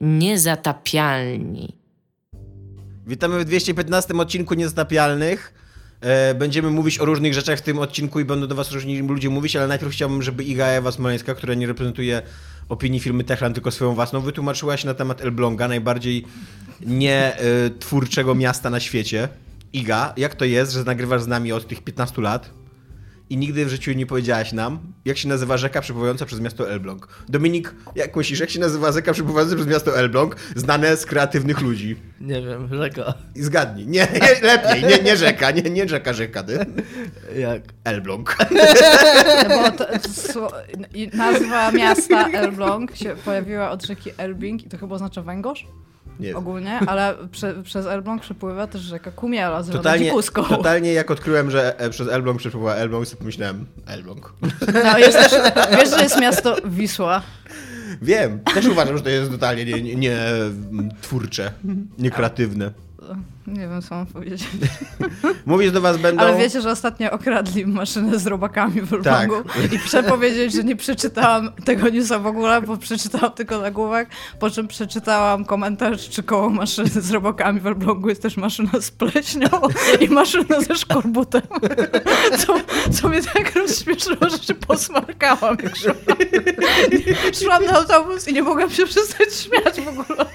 Niezatapialni. Witamy w 215 odcinku Niezatapialnych. E, Będziemy mówić o różnych rzeczach w tym odcinku i będą do was różni ludzie mówić, ale najpierw chciałbym, żeby Iga Ewa Smoleńska, która nie reprezentuje opinii firmy Techland, tylko swoją własną, wytłumaczyła się na temat Elbląga, najbardziej nietwórczego miasta na świecie. Iga, jak to jest, że nagrywasz z nami od tych 15 lat i nigdy w życiu nie powiedziałaś nam, jak się nazywa rzeka przepływająca przez miasto Elbląg? Dominik, jak myślisz, jak się nazywa rzeka przepływająca przez miasto Elbląg, znane z kreatywnych ludzi? Nie wiem, rzeka. I zgadnij. Nie, nie lepiej, nie, nie rzeka, nie, nie rzeka, rzeka. Ty. Jak? Elbląg. No bo to, i nazwa miasta Elbląg się pojawiła od rzeki Elbing i to chyba oznacza węgorz Nie. ogólnie, ale prze, przez Elbląg przepływa też rzeka Kumiela z wodą Totalnie, dzikuską. totalnie jak odkryłem, że e, przez Elbląg przepływa Elbląg, sobie pomyślałem, Elbląg. No, jest też, wiesz, że jest miasto Wisła. Wiem, też uważam, że to jest totalnie nie, nie, nie twórcze, niekreatywne. Nie wiem, co mam powiedzieć. Mówić do was będą... Ale wiecie, że ostatnio okradli maszynę z robakami w Elblągu Tak. i muszę powiedzieć, że nie przeczytałam tego newsa w ogóle, bo przeczytałam tylko nagłówek, po czym przeczytałam komentarz, czy koło maszyny z robakami w Elblągu jest też maszyna z pleśnią i maszyna ze szkorbutem. Co, co mnie tak rozśmieszyło, że się posmarkałam, szłam. Szłam na autobus i nie mogłam się przestać śmiać w ogóle.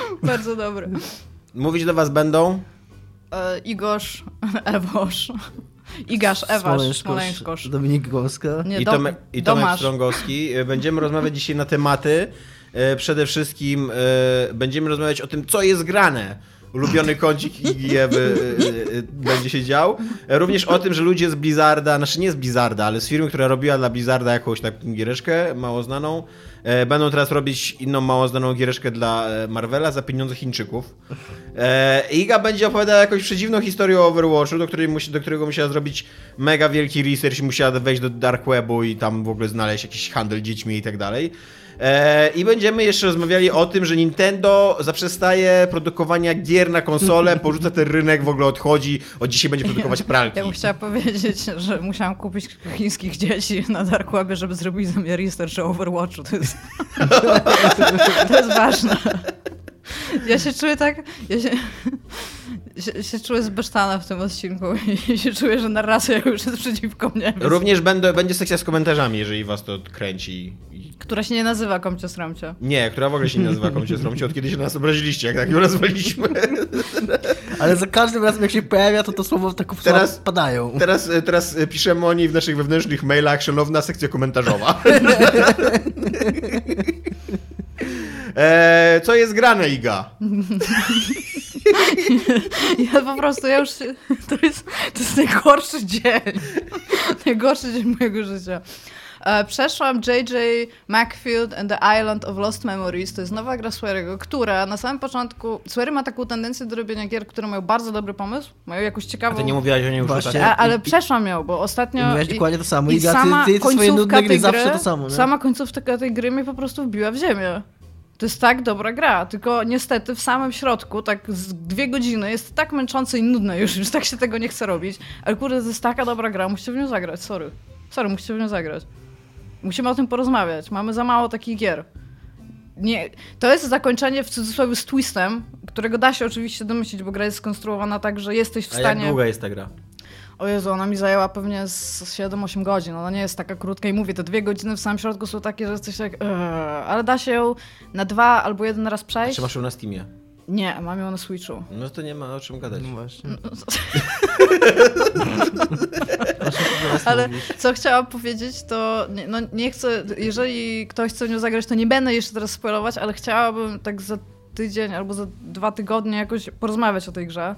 Bardzo dobre. Mówić do was będą... E, Igorz, Ewosz. Igasz, Ewasz, Smoleńskosz. Dominik Gąska. Nie, I Dom- Tomek, i Tomek. Strągowski. E, Będziemy rozmawiać dzisiaj na tematy. E, Przede wszystkim e, będziemy rozmawiać o tym, co jest grane. Ulubiony kącik Igi Ewy e, będzie się dział. Również o tym, że ludzie z Blizzarda, znaczy nie z Blizzarda, ale z firmy, która robiła dla Blizzarda jakąś taką giereczkę mało znaną, będą teraz robić inną mało znaną giereczkę dla e, Marvela za pieniądze Chińczyków. E, Iga będzie opowiadała jakąś przedziwną historię o Overwatchu, do, której musi, do którego musiała zrobić mega wielki research musiała wejść do dark webu i tam w ogóle znaleźć jakiś handel dziećmi i tak dalej. E, I będziemy jeszcze rozmawiali o tym, że Nintendo zaprzestaje produkowania gier na konsole, porzuca ten rynek, w ogóle odchodzi, od dzisiaj będzie produkować pralki. Ja bym chciała powiedzieć, że musiałam kupić chińskich dzieci na Dark Webie, żeby zrobić za mnie research o Overwatchu. To jest, to jest ważne. Ja się czuję tak... Ja się, się, się czuję zbesztana w tym odcinku i się czuję, że narracja już jest przeciwko mnie. Również będę, będzie sekcja z komentarzami, jeżeli was to kręci. Która się nie nazywa Komcio Sramcio. Nie, która w ogóle się nie nazywa Komcie Sromcie, od kiedy się nas obraziliście, jak tak ją nazwaliśmy. Ale za każdym razem jak się pojawia, to to słowo tak Teraz- Teraz... padają. Teraz, teraz e, piszemy o niej w naszych wewnętrznych mailach, szanowna sekcja komentarzowa. e, co jest grane, Iga? Ja po prostu, ja już się, to jest, to jest najgorszy dzień. Najgorszy dzień mojego życia. E, Przeszłam JJ Macfield and the Island of Lost Memories. To jest nowa gra Swery'ego, która na samym początku... Swery ma taką tendencję do robienia gier, które mają bardzo dobry pomysł, mają jakąś A ciekawą... ty nie mówiłaś o niej już Właśnie. tak? A, ale I- przeszłam ją, bo ostatnio... Mówiłaś dokładnie to samo. I ty- sama ty swoje końcówka nudne gry tej zawsze to samo, nie? Sama końcówka tej gry mnie po prostu wbiła w ziemię. To jest tak dobra gra, tylko niestety w samym środku, tak z dwie godziny, jest tak męczące i nudne już, już tak się tego nie chce robić. Ale kurde, to jest taka dobra gra, musicie w nią zagrać, sorry. Sorry, musicie w nią zagrać. Musimy o tym porozmawiać, mamy za mało takich gier. Nie, to jest zakończenie w cudzysłowie z twistem, którego da się oczywiście domyślić, bo gra jest skonstruowana tak, że jesteś w A jak stanie... długa jest ta gra? O Jezu, ona mi zajęła pewnie z 7-8 godzin. Ona nie jest taka krótka i mówię, te dwie godziny w samym środku są takie, że jesteś tak... Eee, ale da się ją na dwa albo jeden raz przejść. Czy masz ją na Steamie? Nie, mam ją na Switchu. No to nie ma o czym gadać. No właśnie. Ale co chciałam powiedzieć, to nie, no nie chcę, jeżeli ktoś chce w nią zagrać, to nie będę jeszcze teraz spoilować, ale chciałabym tak za tydzień albo za dwa tygodnie jakoś porozmawiać o tej grze.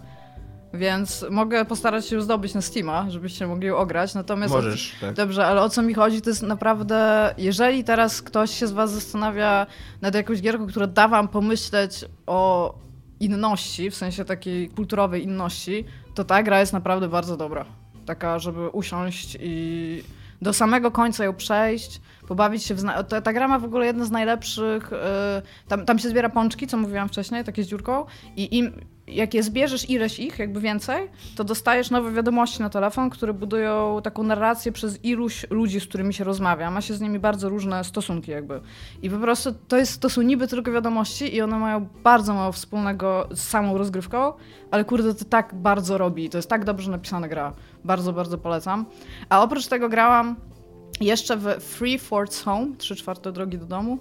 Więc mogę postarać się zdobyć na Steama, żebyście mogli ją ograć. Natomiast Możesz, tak. Dobrze, ale o co mi chodzi, to jest naprawdę, jeżeli teraz ktoś się z was zastanawia nad jakąś gierką, która da wam pomyśleć o inności, w sensie takiej kulturowej inności, to ta gra jest naprawdę bardzo dobra. Taka, żeby usiąść i do samego końca ją przejść, pobawić się w... Zna- ta, ta gra ma w ogóle jedno z najlepszych... e, tam, tam się zbiera pączki, co mówiłam wcześniej, takie z dziurką i im... Jak je zbierzesz ileś ich, jakby więcej, to dostajesz nowe wiadomości na telefon, które budują taką narrację przez iluś ludzi, z którymi się rozmawia. Ma się z nimi bardzo różne stosunki jakby. I po prostu to, jest, to są niby tylko wiadomości i one mają bardzo mało wspólnego z samą rozgrywką, ale kurde, to tak bardzo robi. To jest tak dobrze napisana gra. Bardzo, bardzo polecam. A oprócz tego grałam jeszcze w Free Forts Home, 3 czwarte drogi do domu,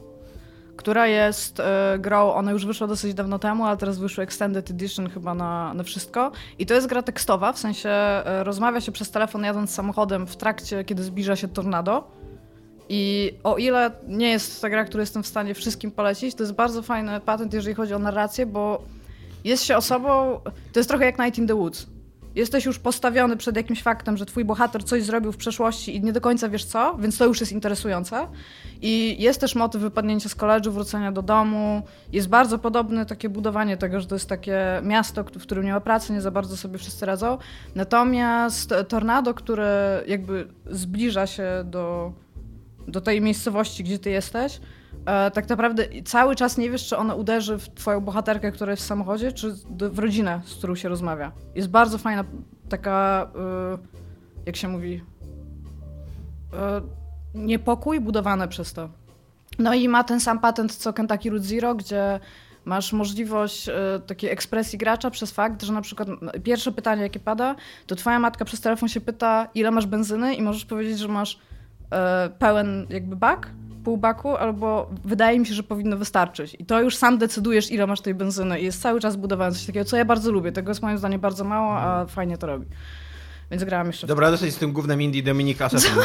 która jest e, grą, ona już wyszła dosyć dawno temu, ale teraz wyszła Extended Edition chyba na, na wszystko. I to jest gra tekstowa, w sensie e, rozmawia się przez telefon jadąc samochodem w trakcie, kiedy zbliża się tornado. I o ile nie jest to gra, którą jestem w stanie wszystkim polecić, to jest bardzo fajny patent, jeżeli chodzi o narrację, bo jest się osobą, to jest trochę jak Night in the Woods. Jesteś już postawiony przed jakimś faktem, że twój bohater coś zrobił w przeszłości i nie do końca wiesz co, więc to już jest interesujące. I jest też motyw wypadnięcia z koledżu, wrócenia do domu. Jest bardzo podobne takie budowanie tego, że to jest takie miasto, w którym nie ma pracy, nie za bardzo sobie wszyscy radzą. Natomiast tornado, które jakby zbliża się do, do tej miejscowości, gdzie ty jesteś, tak naprawdę cały czas nie wiesz, czy ono uderzy w twoją bohaterkę, która jest w samochodzie, czy w rodzinę, z którą się rozmawia. Jest bardzo fajna taka, e, jak się mówi, e, niepokój budowany przez to. No i ma ten sam patent co Kentucky Route Zero, gdzie masz możliwość e, takiej ekspresji gracza przez fakt, że na przykład pierwsze pytanie, jakie pada, to twoja matka przez telefon się pyta, ile masz benzyny i możesz powiedzieć, że masz e, pełen jakby bak, pół baku, albo wydaje mi się, że powinno wystarczyć. I to już sam decydujesz, ile masz tej benzyny i jest cały czas budowane coś takiego, co ja bardzo lubię. Tego jest moim zdaniem bardzo mało, a fajnie to robi. Więc grałam jeszcze Dobra, dosyć z tym głównym indie Dominik Assassin.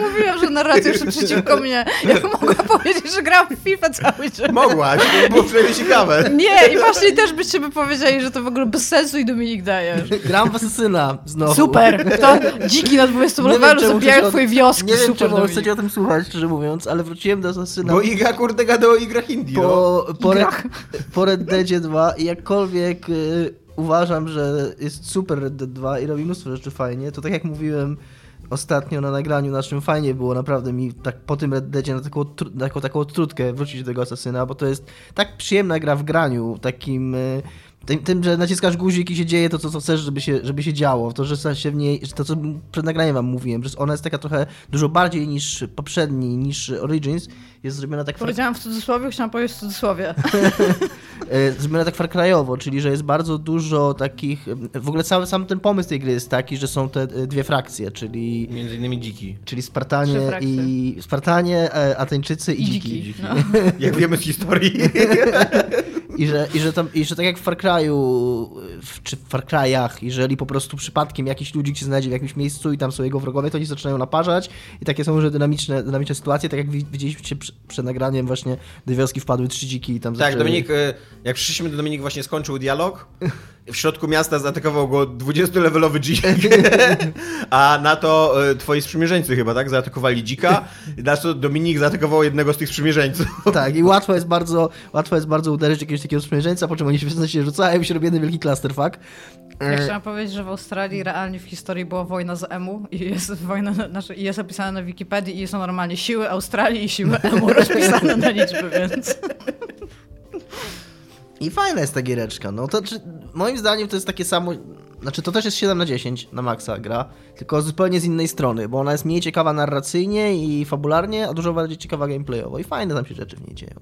Mówiłam, że narracja już przeciwko mnie. Ja mogłam powiedzieć, że gram w FIFA cały czas. Mogłaś, to było przynajmniej ciekawe. Nie, i właśnie też byście by powiedzieli, że to w ogóle bez sensu i Dominik dajesz. Gram w Asesyna znowu. Super! To dziki na 20 Nie wiem, levelu czemu zabijają twoje wioski. Nie wiem, Super, czemu chcecie o tym słuchać, szczerze mówiąc, ale wróciłem do Asesyna Bo Iga kurde gada o igrach indie, no. po, po, Red, Igrach. po Red Deadzie 2 i jakkolwiek y, uważam, że jest super Red Dead 2 i robi mnóstwo rzeczy fajnie, to tak jak mówiłem ostatnio na nagraniu naszym, fajnie było naprawdę mi tak po tym Red Deadzie na taką, tru- taką, taką trutkę wrócić do tego Asasyna, bo to jest tak przyjemna gra w graniu, takim... y, tym, tym, że naciskasz guzik i się dzieje to, co, co chcesz, żeby się, żeby się działo. To, że się w niej, to, co przed nagraniem wam mówiłem, że ona jest taka trochę dużo bardziej niż poprzedni, niż Origins, jest zrobiona tak Powiedziałam w cudzysłowie, chciałam powiedzieć w cudzysłowie. e, zrobione tak Far Cryowo, czyli że jest bardzo dużo takich. W ogóle cały sam ten pomysł tej gry jest taki, że są te e, dwie frakcje, czyli, Między innymi dziki. czyli Spartanie i Spartanie, e, Ateńczycy i, I dziki. dziki. No. Jak wiemy z historii. I że, i, że tam, I że tak jak w Far Cry'u, w, czy w Far Cry'ach, jeżeli po prostu przypadkiem jakiś ludzik się znajdzie w jakimś miejscu i tam są jego wrogowie, to oni zaczynają naparzać i takie są już dynamiczne, dynamiczne sytuacje, tak jak wi- widzieliście przy- przed nagraniem właśnie do wioski wpadły trzy dziki i tam Tak, zaczęły... Dominik, e, jak przyszliśmy, Dominik właśnie skończył dialog. W środku miasta zaatakował go 20-levelowy dzik, a na to e, twoi sprzymierzeńcy chyba, tak? Zaatakowali dzika, na co Dominik zaatakował jednego z tych sprzymierzeńców. Tak, i łatwo jest bardzo, łatwo jest bardzo uderzyć jakiegoś takiego sprzymierzeńca, po czym oni się w zasadzie rzucają i się robi jeden wielki clusterfuck. Ja E, chciałam powiedzieć, że w Australii realnie w historii była wojna z emu i jest wojna, na- znaczy, i jest opisana na Wikipedii i są normalnie siły Australii i siły emu rozpisane na liczby, więc... I fajna jest ta giereczka. No to czy, moim zdaniem to jest takie samo. Znaczy to też jest 7 na 10 na maksa gra, tylko zupełnie z innej strony, bo ona jest mniej ciekawa narracyjnie i fabularnie, a dużo bardziej ciekawa gameplayowo i fajne tam się rzeczy w niej dzieją.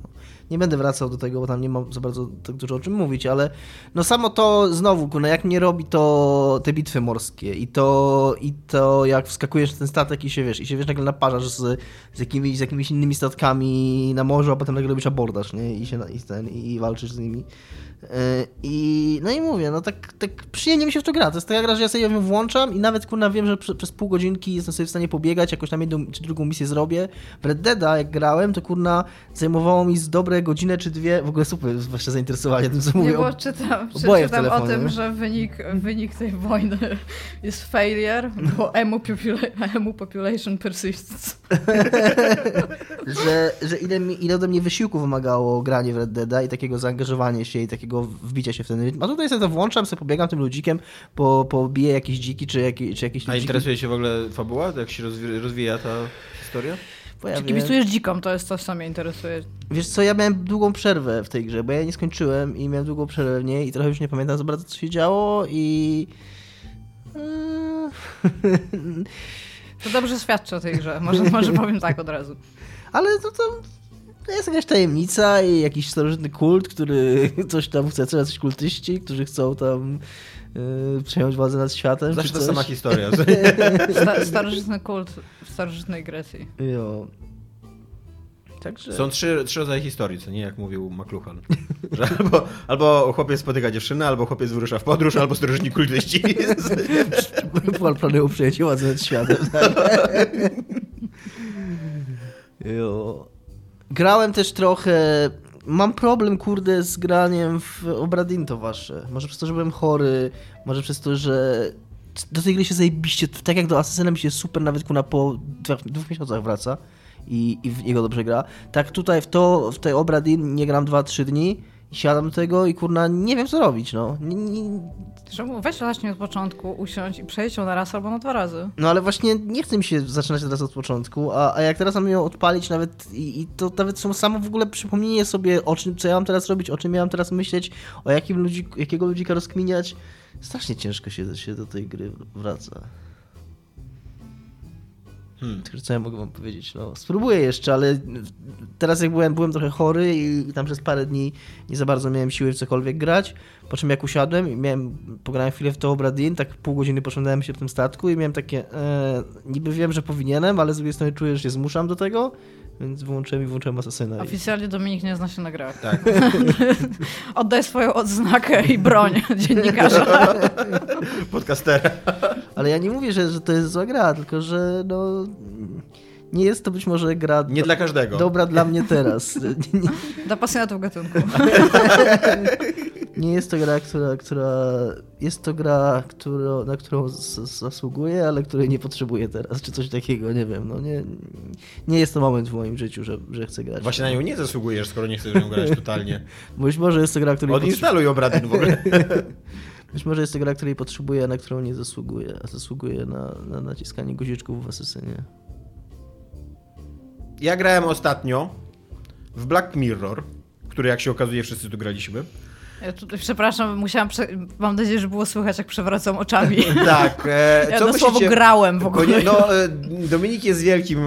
Nie będę wracał do tego, bo tam nie mam za bardzo tak dużo o czym mówić, ale no samo to znowu, kurna, jak mnie robi to te bitwy morskie i to, i to jak wskakujesz w ten statek i się wiesz, i się wiesz nagle naparzasz z, z, jakimiś, z jakimiś innymi statkami na morzu, a potem nagle robisz abordaż, nie? I się i, ten, i walczysz z nimi. Yy, I no i mówię, no tak, tak przyjemnie mi się w to gra. To jest taka gra, że ja sobie ją włączam i nawet kurna wiem, że prze, przez pół godzinki jestem sobie w stanie pobiegać, jakoś tam jedną czy drugą misję zrobię. W Red Deada jak grałem, to kurna zajmowało mi z dobre godzinę czy dwie, w ogóle super właśnie zainteresowanie tym, co Nie, mówię. bo o- czytam, czytam o tym, że wynik, wynik tej wojny jest failure, bo emu, popula- emu population persists. że, że ile, mi, ile ode mnie wysiłku wymagało granie w Red Deada i takiego zaangażowania się i takiego wbicia się w ten rytm. A tutaj sobie to włączam, sobie pobiegam tym ludzikiem, po, pobije jakieś dziki, czy, jakieś czy jakieś A interesuje cię w ogóle fabuła? Jak się rozwi- rozwija ta historia? Czy pojawią. kibicujesz dzikom, to jest coś, co mnie interesuje. Wiesz co, ja miałem długą przerwę w tej grze, bo ja nie skończyłem i miałem długą przerwę w niej i trochę już nie pamiętam za bardzo, co się działo i... Eee, To dobrze świadczy o tej grze, może, może powiem tak od razu. Ale to, to, to jest jakaś tajemnica i jakiś starożytny kult, który coś tam chce, co jacyś kultyści, którzy chcą tam yy, przejąć władzę nad światem. Zawsze ta sama historia. Sta starożytny kult w starożytnej Grecji. Jo. Także... Są trzy, trzy rodzaje historii, co nie jak mówił McLuhan. Że albo, albo chłopiec spotyka dziewczynę, albo chłopiec wyrusza w podróż, albo starożytni kultyści. Plan planują przejęcie władzy nad światem. Tak? jo. Grałem też trochę... Mam problem, kurde, z graniem w Obradin to wasze. Może przez to, że byłem chory, może przez to, że do tej gry się zajebiście, tak jak do Assassina mi się super nawet kuna po dwóch, dwóch miesiącach wraca i, i w niego dobrze gra. Tak tutaj w to, w tej Obradin nie gram 2-3 dni i siadam do tego i kurna nie wiem co robić, no. Nie, nie, weź właśnie od początku, usiądź i przejdź ją na raz albo na dwa razy. No ale właśnie nie chcę mi się zaczynać teraz od początku, a, a jak teraz mam ją odpalić nawet i, i to nawet samo w ogóle przypomnienie sobie o czym, co ja mam teraz robić, o czym ja mam teraz myśleć, o jakim ludzi, jakiego ludzika rozkminiać. Strasznie ciężko się, się do tej gry wraca. Hmm. Co ja mogę wam powiedzieć? No, spróbuję jeszcze, ale teraz jak byłem, byłem trochę chory i tam przez parę dni nie za bardzo miałem siły w cokolwiek grać. Po czym jak usiadłem i miałem, pograłem chwilę w to Obradin, tak pół godziny poszedłem się w tym statku i miałem takie, e, niby wiem, że powinienem, ale z drugiej strony czuję, że się zmuszam do tego, więc wyłączyłem i włączyłem Asasyna. I... Oficjalnie Dominik nie zna się na grach. Tak. Oddaj swoją odznakę i broń dziennikarza. Podcastera. Ale ja nie mówię, że, że to jest zła gra, tylko że no... Nie jest to być może gra Nie dla każdego. dobra dla mnie teraz. Dla pasjonatów gatunku. Nie jest to gra, która, która jest to gra, która, na którą zasługuję, ale której nie potrzebuję teraz, czy coś takiego, nie wiem. No nie, nie jest to moment w moim życiu, że, że chcę grać. Właśnie na nią nie zasługujesz, skoro nie chcesz w nią grać totalnie. Być może jest to gra, której Odinstaluj Obradin w ogóle. być może jest to gra, której potrzebuję, a na którą nie zasługuję, a zasługuję na, na naciskanie guziczków w Asesynie. Ja grałem ostatnio w Black Mirror, który jak się okazuje wszyscy tu graliśmy. Ja tutaj, przepraszam, musiałam. Prze... Mam nadzieję, że było słychać, jak przewracam oczami. Tak. E, Ja co dosłownie myślicie? grałem w ogóle. nie, no, e, Dominik jest wielkim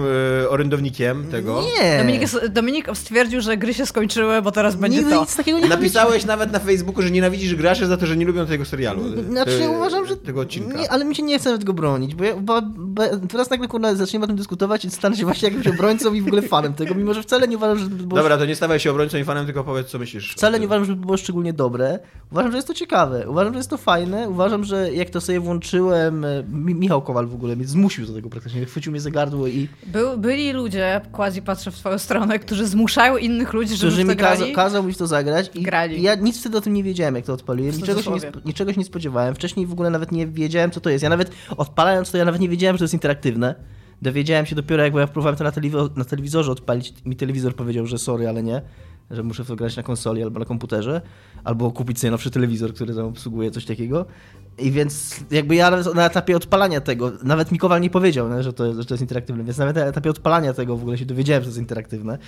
e, orędownikiem tego. Nie! Dominik, jest- Dominik stwierdził, że gry się skończyły, bo teraz będzie Nigdy to. nic takiego nie Napisałeś nawet na Facebooku, że nienawidzisz graczy za to, że nie lubią tego serialu. e, Znaczy e, uważam, że... Tego odcinka. Nie, ale mi się nie chce nawet go bronić, bo, ja, bo, bo teraz nagle kurna, zaczniemy o tym dyskutować i stanę się właśnie jakimś obrońcą i w ogóle fanem tego, mimo że wcale nie uważam, że to było Dobra, to nie stawaj się obrońcą i fanem, tylko powiedz, co myślisz. Wcale nie uważam, że było szczególnie dobre. Uważam, że jest to ciekawe. Uważam, że jest to fajne. Uważam, że jak to sobie włączyłem, e, Mi- Michał Kowal w ogóle mnie zmusił do tego praktycznie. Chwycił mnie za gardło i Był, byli ludzie, quasi patrzę w twoją stronę, którzy zmuszają innych ludzi, żeby którzy mi kaza, kazał mi w to zagrać. I Grali. i ja nic wtedy o tym nie wiedziałem, jak to odpaliłem. Niczego się, nie, niczego się nie spodziewałem. Wcześniej w ogóle nawet nie wiedziałem, co to jest. Ja nawet odpalając to, ja nawet nie wiedziałem, że to jest interaktywne. Dowiedziałem się dopiero, jak ja próbowałem to na, telewizo- na telewizorze odpalić. Mi telewizor powiedział, że sorry, ale nie. Że muszę to grać na konsoli albo na komputerze. Albo kupić sobie nowszy telewizor, który tam obsługuje coś takiego. I więc jakby ja na etapie odpalania tego, nawet Mikowal nie powiedział, że, to, że to jest interaktywne, więc nawet na etapie odpalania tego w ogóle się dowiedziałem, że to jest interaktywne.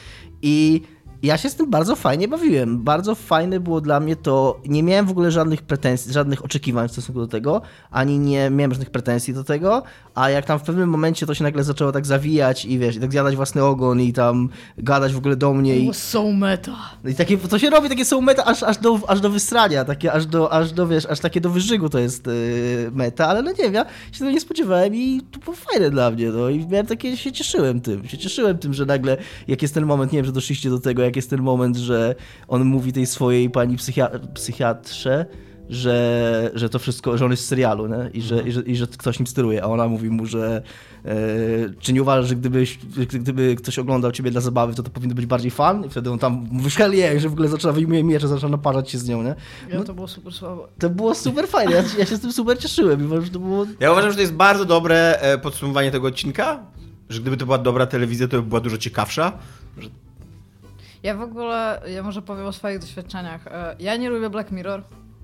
I ja się z tym bardzo fajnie bawiłem. Bardzo fajne było dla mnie to. Nie miałem w ogóle żadnych pretensji, żadnych oczekiwań w stosunku do tego, ani nie miałem żadnych pretensji do tego. A jak tam w pewnym momencie to się nagle zaczęło tak zawijać i wiesz, i tak zjadać własny ogon i tam gadać w ogóle do mnie. I, so meta. i takie, to się robi, takie są meta aż, aż, do, aż do wysrania, takie, aż do, aż do, wiesz, aż takie do wyżygu to jest yy, meta, ale no nie wiem, ja się tego nie spodziewałem i to było fajne dla mnie, no i miałem takie, się cieszyłem tym, się cieszyłem tym, że nagle, jak jest ten moment, nie wiem, że doszliście do tego, jak jest ten moment, że on mówi tej swojej pani psychia- psychiatrze, że, że to wszystko, że on jest z serialu, nie? I, że, i, że, i że ktoś nim steruje, a ona mówi mu, że e, czy nie uważasz, że gdybyś, gdyby ktoś oglądał ciebie dla zabawy, to to powinno być bardziej fan? I wtedy on tam yeah, że w ogóle zaczyna wyjmuje miecze, zaczyna naparzać się z nią, nie? Ja, No, to było super słabo. to było super fajne, ja, ja się z tym super cieszyłem, mimo że to było... Ja uważam, że to jest bardzo dobre e, podsumowanie tego odcinka, że gdyby to była dobra telewizja, to by była dużo ciekawsza. Ja w ogóle, ja może powiem o swoich doświadczeniach. E, Ja nie lubię Black Mirror.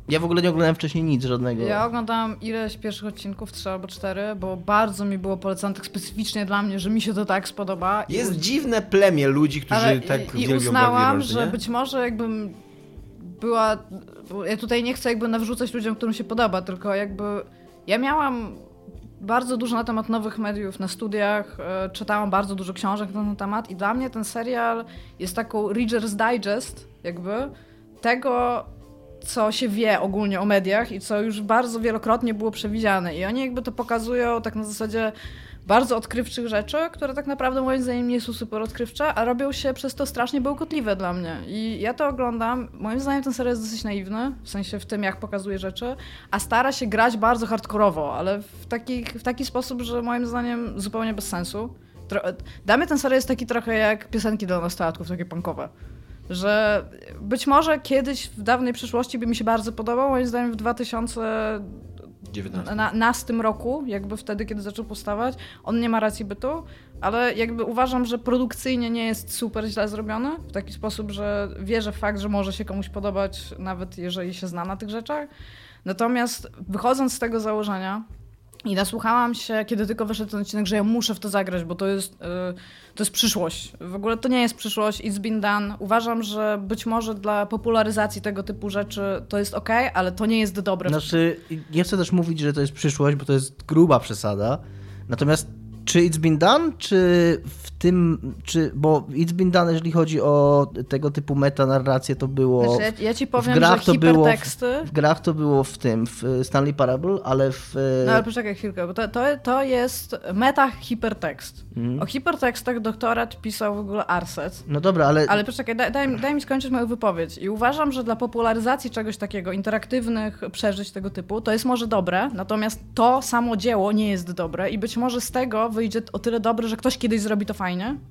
Ja w ogóle nie oglądałem wcześniej nic żadnego. Ja oglądałam ileś pierwszych odcinków, trzy albo cztery, bo bardzo mi było polecane tak specyficznie dla mnie, że mi się to tak spodoba. I- Jest dziwne plemię ludzi, którzy ale tak i, i wielbią uznałam, Black Mirror, że nie? być może jakbym była. Ja tutaj nie chcę jakby nawrzucać ludziom, którym się podoba, tylko jakby ja miałam bardzo dużo na temat nowych mediów na studiach, e, czytałam bardzo dużo książek na ten temat i dla mnie ten serial jest taką Reader's Digest jakby tego, co się wie ogólnie o mediach i co już bardzo wielokrotnie było przewidziane. I oni jakby to pokazują tak na zasadzie bardzo odkrywczych rzeczy, które tak naprawdę moim zdaniem nie są super odkrywcze, a robią się przez to strasznie bełkotliwe dla mnie. I ja to oglądam. Moim zdaniem ten serial jest dosyć naiwny, w sensie w tym, jak pokazuje rzeczy, a stara się grać bardzo hardkorowo, ale w taki, w taki sposób, że moim zdaniem zupełnie bez sensu. Tro mnie ten serial jest taki trochę jak piosenki dla nastolatków, takie punkowe. Że być może kiedyś w dawnej przyszłości by mi się bardzo podobał, moim zdaniem w 2000 19. na, na tym roku, jakby wtedy, kiedy zaczął powstawać, on nie ma racji bytu, ale jakby uważam, że produkcyjnie nie jest super źle zrobiony, w taki sposób, że wierzę w fakt, że może się komuś podobać, nawet jeżeli się zna na tych rzeczach. Natomiast wychodząc z tego założenia i nasłuchałam się, kiedy tylko wyszedł ten odcinek, że ja muszę w to zagrać, bo to jest, yy, to jest przyszłość. W ogóle to nie jest przyszłość, it's been done. Uważam, że być może dla popularyzacji tego typu rzeczy to jest ok, ale to nie jest dobre. Znaczy, nie chcę też mówić, że to jest przyszłość, bo to jest gruba przesada. Natomiast czy It's Been Done, czy w tym, czy, bo It's Been Done, jeżeli chodzi o tego typu metanarrację, to było... Znaczy, ja, ja ci w powiem, grach że to było w-. W grach to było w tym, w Stanley Parable, ale w... No ale poczekaj chwilkę, bo to, to, to jest meta hipertekst. Mhm. O hipertekstach doktorat pisał w ogóle Arset. No dobra, ale... Ale poczekaj, daj, daj, mi- daj mi skończyć moją wypowiedź. I uważam, że dla popularyzacji czegoś takiego, interaktywnych przeżyć tego typu, to jest może dobre, natomiast to samo dzieło nie jest dobre i być może z tego wyjdzie o tyle dobre, że ktoś kiedyś zrobi to fajnie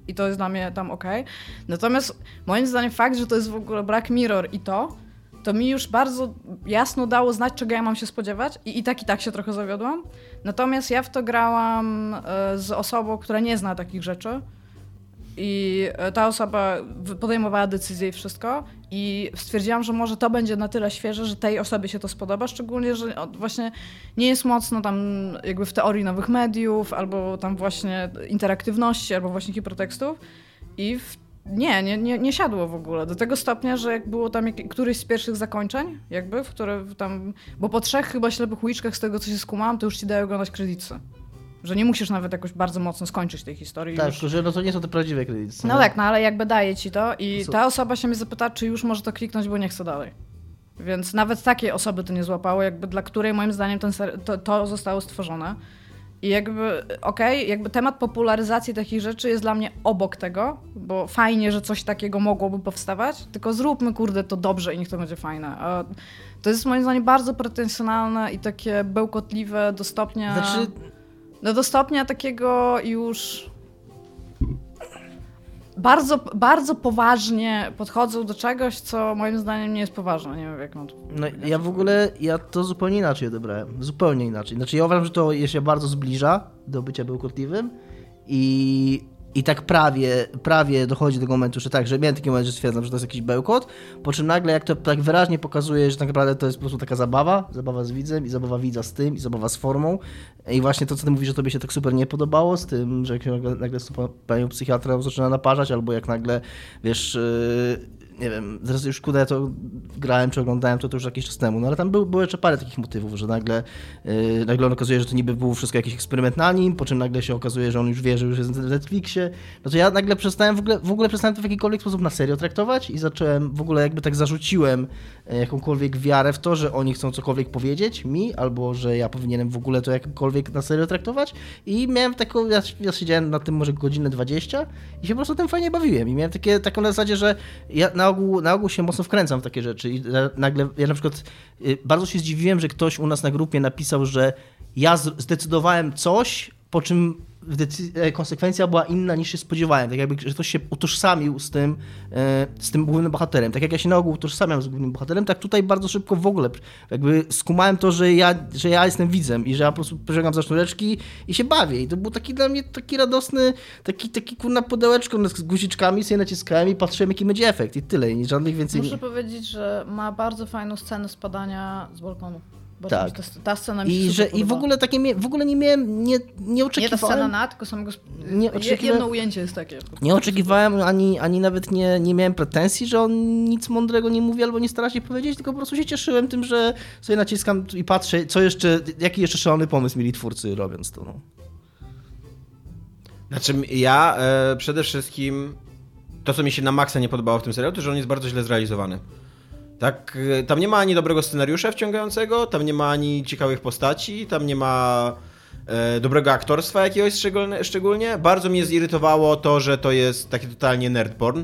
i to jest dla mnie tam okej. Natomiast moim zdaniem fakt, że to jest w ogóle Black Mirror i to, to mi już bardzo jasno dało znać, czego ja mam się spodziewać i, i tak i tak się trochę zawiodłam. Natomiast ja w to grałam e, z osobą, która nie zna takich rzeczy i e, ta osoba podejmowała decyzję i wszystko i stwierdziłam, że może to będzie na tyle świeże, że tej osobie się to spodoba, szczególnie, że właśnie nie jest mocno tam jakby w teorii nowych mediów, albo tam właśnie interaktywności, albo właśnie hipertekstów i nie, nie, nie, nie siadło w ogóle. Do tego stopnia, że jak było tam jak, któryś z pierwszych zakończeń, jakby, w które tam. Bo po trzech chyba ślepych uliczkach, z tego co się skumałam, to już ci dają oglądać kredyty. Że nie musisz nawet jakoś bardzo mocno skończyć tej historii. Tak, już. że no to nie są te prawdziwe kredyty. No tak, no ale jakby daje ci to i ta osoba się mnie zapyta, czy już może to kliknąć, bo nie chce dalej. Więc nawet takie osoby to nie złapało, jakby dla której moim zdaniem ten to, to zostało stworzone. I jakby, okej, jakby temat popularyzacji takich rzeczy jest dla mnie obok tego, bo fajnie, że coś takiego mogłoby powstawać, tylko zróbmy, kurde, to dobrze i niech to będzie fajne. To jest moim zdaniem bardzo pretensjonalne i takie bełkotliwe do stopnia... Znaczy, No do stopnia takiego już bardzo, bardzo poważnie podchodzą do czegoś, co moim zdaniem nie jest poważne. Nie wiem, jak mam to... No, ja w ogóle, ja to zupełnie inaczej odebrałem. Zupełnie inaczej. Znaczy ja uważam, że to się bardzo zbliża do bycia bełkotliwym i, i tak prawie, prawie dochodzi do tego momentu, że tak, że miałem taki moment, że stwierdzam, że to jest jakiś bełkot, po czym nagle jak to tak wyraźnie pokazuje, że tak naprawdę to jest po prostu taka zabawa, zabawa z widzem i zabawa widza z tym i zabawa z formą. I właśnie to, co ty mówisz, że tobie się tak super nie podobało z tym, że jak się nagle, nagle panią psychiatrą zaczyna naparzać, albo jak nagle, wiesz, yy, nie wiem, teraz już kudę to grałem czy oglądałem to, to już jakiś czas temu, no ale tam był, były jeszcze parę takich motywów, że nagle, yy, nagle on okazuje, że to niby było wszystko jakiś eksperyment na nim, po czym nagle się okazuje, że on już wie, że już jest w Netflixie, no to ja nagle przestałem w ogóle, w ogóle przestałem to w jakikolwiek sposób na serio traktować i zacząłem, w ogóle jakby tak zarzuciłem e, jakąkolwiek wiarę w to, że oni chcą cokolwiek powiedzieć mi, albo że ja powinienem w ogóle to jakkolwiek na serio traktować. I miałem taką, ja, ja siedziałem na tym może godzinę 20 i się po prostu tym fajnie bawiłem. I miałem takie, taką na zasadzie, że ja na ogół, na ogół się mocno wkręcam w takie rzeczy i na- nagle, ja na przykład y, bardzo się zdziwiłem, że ktoś u nas na grupie napisał, że ja zdecydowałem coś, po czym konsekwencja była inna niż się spodziewałem. Tak jakby, że ktoś się utożsamił z tym, e, z tym głównym bohaterem. Tak jak ja się na ogół utożsamiam z głównym bohaterem, tak tutaj bardzo szybko w ogóle jakby skumałem to, że ja, że ja jestem widzem i że ja po prostu pociągam za sznureczki i się bawię. I to był taki dla mnie taki radosny, taki, taki kurna pudełeczko z guziczkami, sobie naciskałem i patrzyłem jaki będzie efekt i tyle. I żadnych więcej... Muszę powiedzieć, że ma bardzo fajną scenę spadania z balkonu. Bo Tak. ta, ta scena mi się I, super że, I w podoba. ogóle takie, w ogóle nie miałem, nie, nie Nie oczekiwałem... ta scena na, tylko samego... Nie Jedno ujęcie jest takie. Nie oczekiwałem, ani, ani nawet nie, nie miałem pretensji, że on nic mądrego nie mówi albo nie stara się powiedzieć, tylko po prostu się cieszyłem tym, że sobie naciskam i patrzę, co jeszcze, jaki jeszcze szalony pomysł mieli twórcy robiąc to. No. Znaczy, ja e, przede wszystkim to, co mi się na maksa nie podobało w tym serialu, to że on jest bardzo źle zrealizowany. Tak, e, tam nie ma ani dobrego scenariusza wciągającego, tam nie ma ani ciekawych postaci, tam nie ma e, dobrego aktorstwa jakiegoś szczególnie, szczególnie. Bardzo mnie zirytowało to, że to jest taki totalnie nerdporn.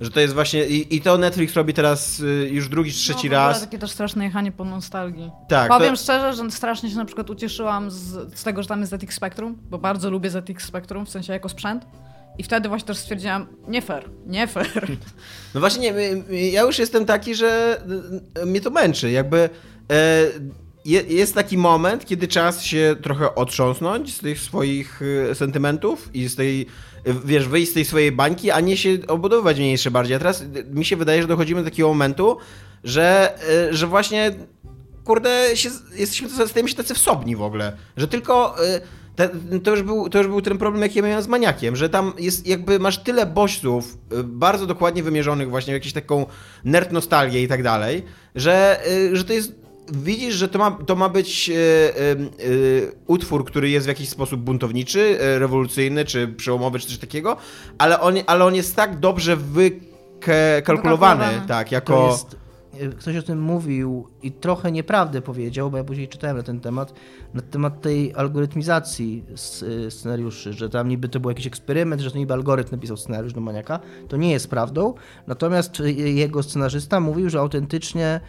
Że to jest właśnie. I, i to Netflix robi teraz y, już drugi trzeci no, raz. takie też straszne jechanie po nostalgii. Tak, Powiem to- szczerze, że strasznie się na przykład ucieszyłam z, z tego, że tam jest ZX Spectrum, bo bardzo lubię ZX Spectrum, w sensie jako sprzęt. I wtedy właśnie też stwierdziłam, nie fair, nie fair. No właśnie, nie, ja już jestem taki, że y, mnie to męczy. Jakby e, je, jest taki moment, kiedy czas się trochę otrząsnąć z tych swoich y, sentymentów i z tej, y, wiesz, wyjść z tej swojej bańki, a nie się obudowywać w niej jeszcze bardziej. A teraz mi się wydaje, że dochodzimy do takiego momentu, że, że właśnie kurde, się, jesteśmy, stajemy się tacy wsobni w ogóle, że tylko... to, już był, to już był ten problem, jaki ja miałem z maniakiem, że tam jest jakby masz tyle bodźców y, bardzo dokładnie wymierzonych właśnie w jakąś taką nerd nostalgię i tak dalej, że, y, że to jest widzisz, że to ma, to ma być y, y, y, utwór, który jest w jakiś sposób buntowniczy, y, rewolucyjny, czy przełomowy, czy coś takiego, ale on, ale on jest tak dobrze wykalkulowany, tak, To jako... jest, e, ktoś o tym mówił i trochę nieprawdę powiedział, bo ja później czytałem na ten temat, na temat tej algorytmizacji e, scenariuszy, że tam niby to był jakiś eksperyment, że to niby algorytm napisał scenariusz do maniaka. To nie jest prawdą. Natomiast e, jego scenarzysta mówił, że autentycznie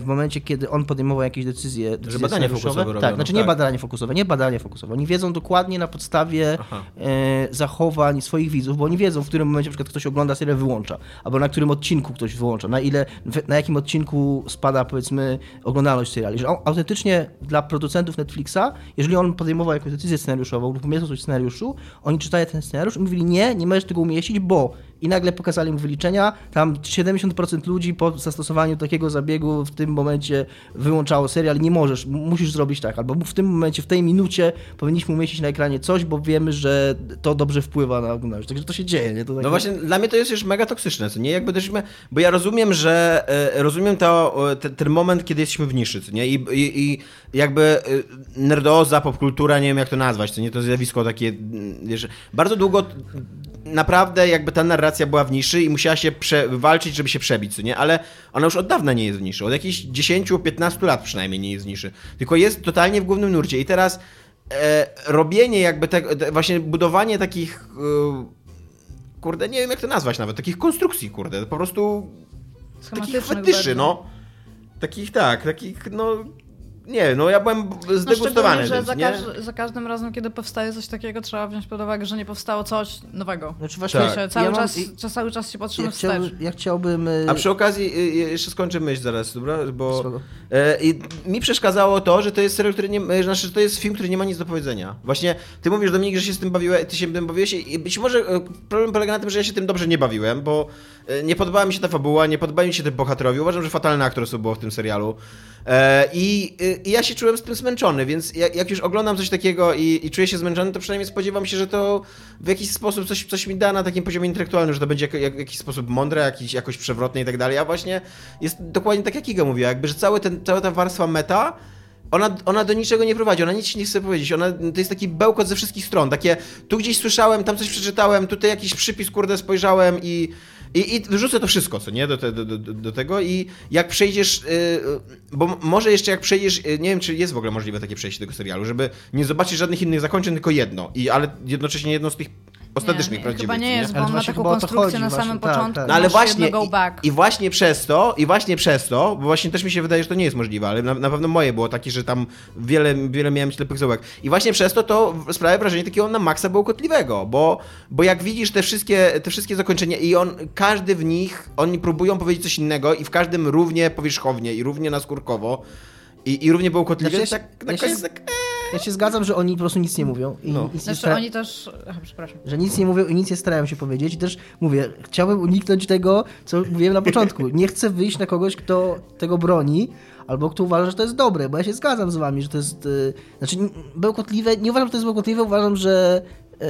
w momencie, kiedy on podejmował jakieś decyzje, decyzje badania scenariuszowe- fokusowe Tak, robiono, znaczy nie tak. badanie fokusowe, nie badanie fokusowe. Oni wiedzą dokładnie na podstawie Aha. e, zachowań swoich widzów, bo oni wiedzą, w którym momencie na przykład ktoś ogląda serial wyłącza, albo na którym odcinku ktoś wyłącza, na ile, na jakim odcinku spada powiedzmy oglądalność seriali. Że autentycznie dla producentów Netflixa, jeżeli on podejmował jakąś decyzję scenariuszową lub umieszczał coś w scenariuszu, oni czytają ten scenariusz i mówili nie, nie możesz tego umieścić, bo i nagle pokazali mu wyliczenia, tam 70% ludzi po zastosowaniu takiego zabiegu w tym momencie wyłączało serial, nie możesz, musisz zrobić tak, albo w tym momencie, w tej minucie powinniśmy umieścić na ekranie coś, bo wiemy, że to dobrze wpływa na oglądalność. Także to się dzieje, nie? To takie... No właśnie, dla mnie to jest już mega toksyczne, co nie? Jakby też, bo ja rozumiem, że e, rozumiem to, e, te, ten moment, kiedy jesteśmy w niszy, co nie? I, i, i jakby e, nerdoza, popkultura, nie wiem jak to nazwać, co nie? To zjawisko takie, mm, wiesz, bardzo długo naprawdę jakby ta narracja była w niszy i musiała się walczyć, żeby się przebić, co nie? Ale ona już od dawna nie jest w niszy, od jakichś 10-15 lat przynajmniej nie jest w niszy, tylko jest totalnie w głównym nurcie i teraz e, robienie jakby tego, te, właśnie budowanie takich e, kurde, nie wiem jak to nazwać nawet, takich konstrukcji, kurde, po prostu takich fetyszy, bardzo. no. Takich, tak, takich, no, nie no ja byłem No zdegustowany szczególnie, że tym, za, każ- za każdym razem, kiedy powstaje coś takiego, trzeba wziąć pod uwagę, że nie powstało coś nowego. Znaczy właśnie, Tak. Cały, ja mam- czas, czas, cały czas się patrzymy ja, wstecz. chciałbym, ja chciałbym... y, A przy okazji, y, y, jeszcze skończę myśl zaraz, dobra? Bo e, i mi przeszkadzało to, że to jest serial, który nie, e, znaczy, że to jest film, który nie ma nic do powiedzenia. Właśnie ty mówisz Dominik, że się z tym bawiłeś, ty się tym bawiłeś i być może e, problem polega na tym, że ja się tym dobrze nie bawiłem, bo nie podobała mi się ta fabuła, nie podobały mi się te bohaterowie. Uważam, że fatalne aktorstwo było w tym serialu. E, I, y, i ja się czułem z tym zmęczony, więc jak, już oglądam coś takiego i, i czuję się zmęczony, to przynajmniej spodziewam się, że to w jakiś sposób coś, coś mi da na takim poziomie intelektualnym, że to będzie jak, jak, w jakiś sposób mądre, jakiś, jakoś przewrotne i tak dalej. A właśnie jest dokładnie tak, jak Iga mówiła, jakby, że cały ten, cała ta warstwa meta ona, ona do niczego nie prowadzi, ona nic nie chce powiedzieć. Ona, to jest taki bełkot ze wszystkich stron. Takie, tu gdzieś słyszałem, tam coś przeczytałem, tutaj jakiś przypis, kurde, spojrzałem i, i, i wrzucę to wszystko, co nie, do, te, do, do, do tego i jak przejdziesz, yy, bo może jeszcze jak przejdziesz, yy, nie wiem, czy jest w ogóle możliwe takie przejście tego serialu, żeby nie zobaczyć żadnych innych zakończeń, tylko jedno, i, ale jednocześnie jedno z tych ostatecznych nie, nie, prawdziwych. Chyba nie jest, bo Ale on ma właśnie taką konstrukcję chodzi na właśnie, samym tak, początku. tak. No ale właśnie i, back. i właśnie przez to, i właśnie przez to, bo właśnie też mi się wydaje, że to nie jest możliwe, ale na, na pewno moje było takie, że tam wiele, wiele miałem ślepych zaułek. I właśnie przez to to sprawia wrażenie takiego na maksa bełkotliwego, bo, bo jak widzisz te wszystkie, te wszystkie zakończenia i on, każdy w nich, oni próbują powiedzieć coś innego i w każdym równie powierzchownie i równie naskórkowo i, i równie bełkotliwie, Znaczy, ja się- tak na ja się- koniec tak... Ja się zgadzam, że oni po prostu nic nie mówią. I No. nic nie Znaczy stara- oni też... Aha, przepraszam. Że nic nie mówią i nic nie starają się powiedzieć. I też mówię, chciałbym uniknąć tego, co mówiłem na początku. Nie chcę wyjść na kogoś, kto tego broni, albo kto uważa, że to jest dobre, bo ja się zgadzam z wami, że to jest. Yy, znaczy, bełkotliwe. Nie uważam, że to jest bełkotliwe, uważam, że. Yy,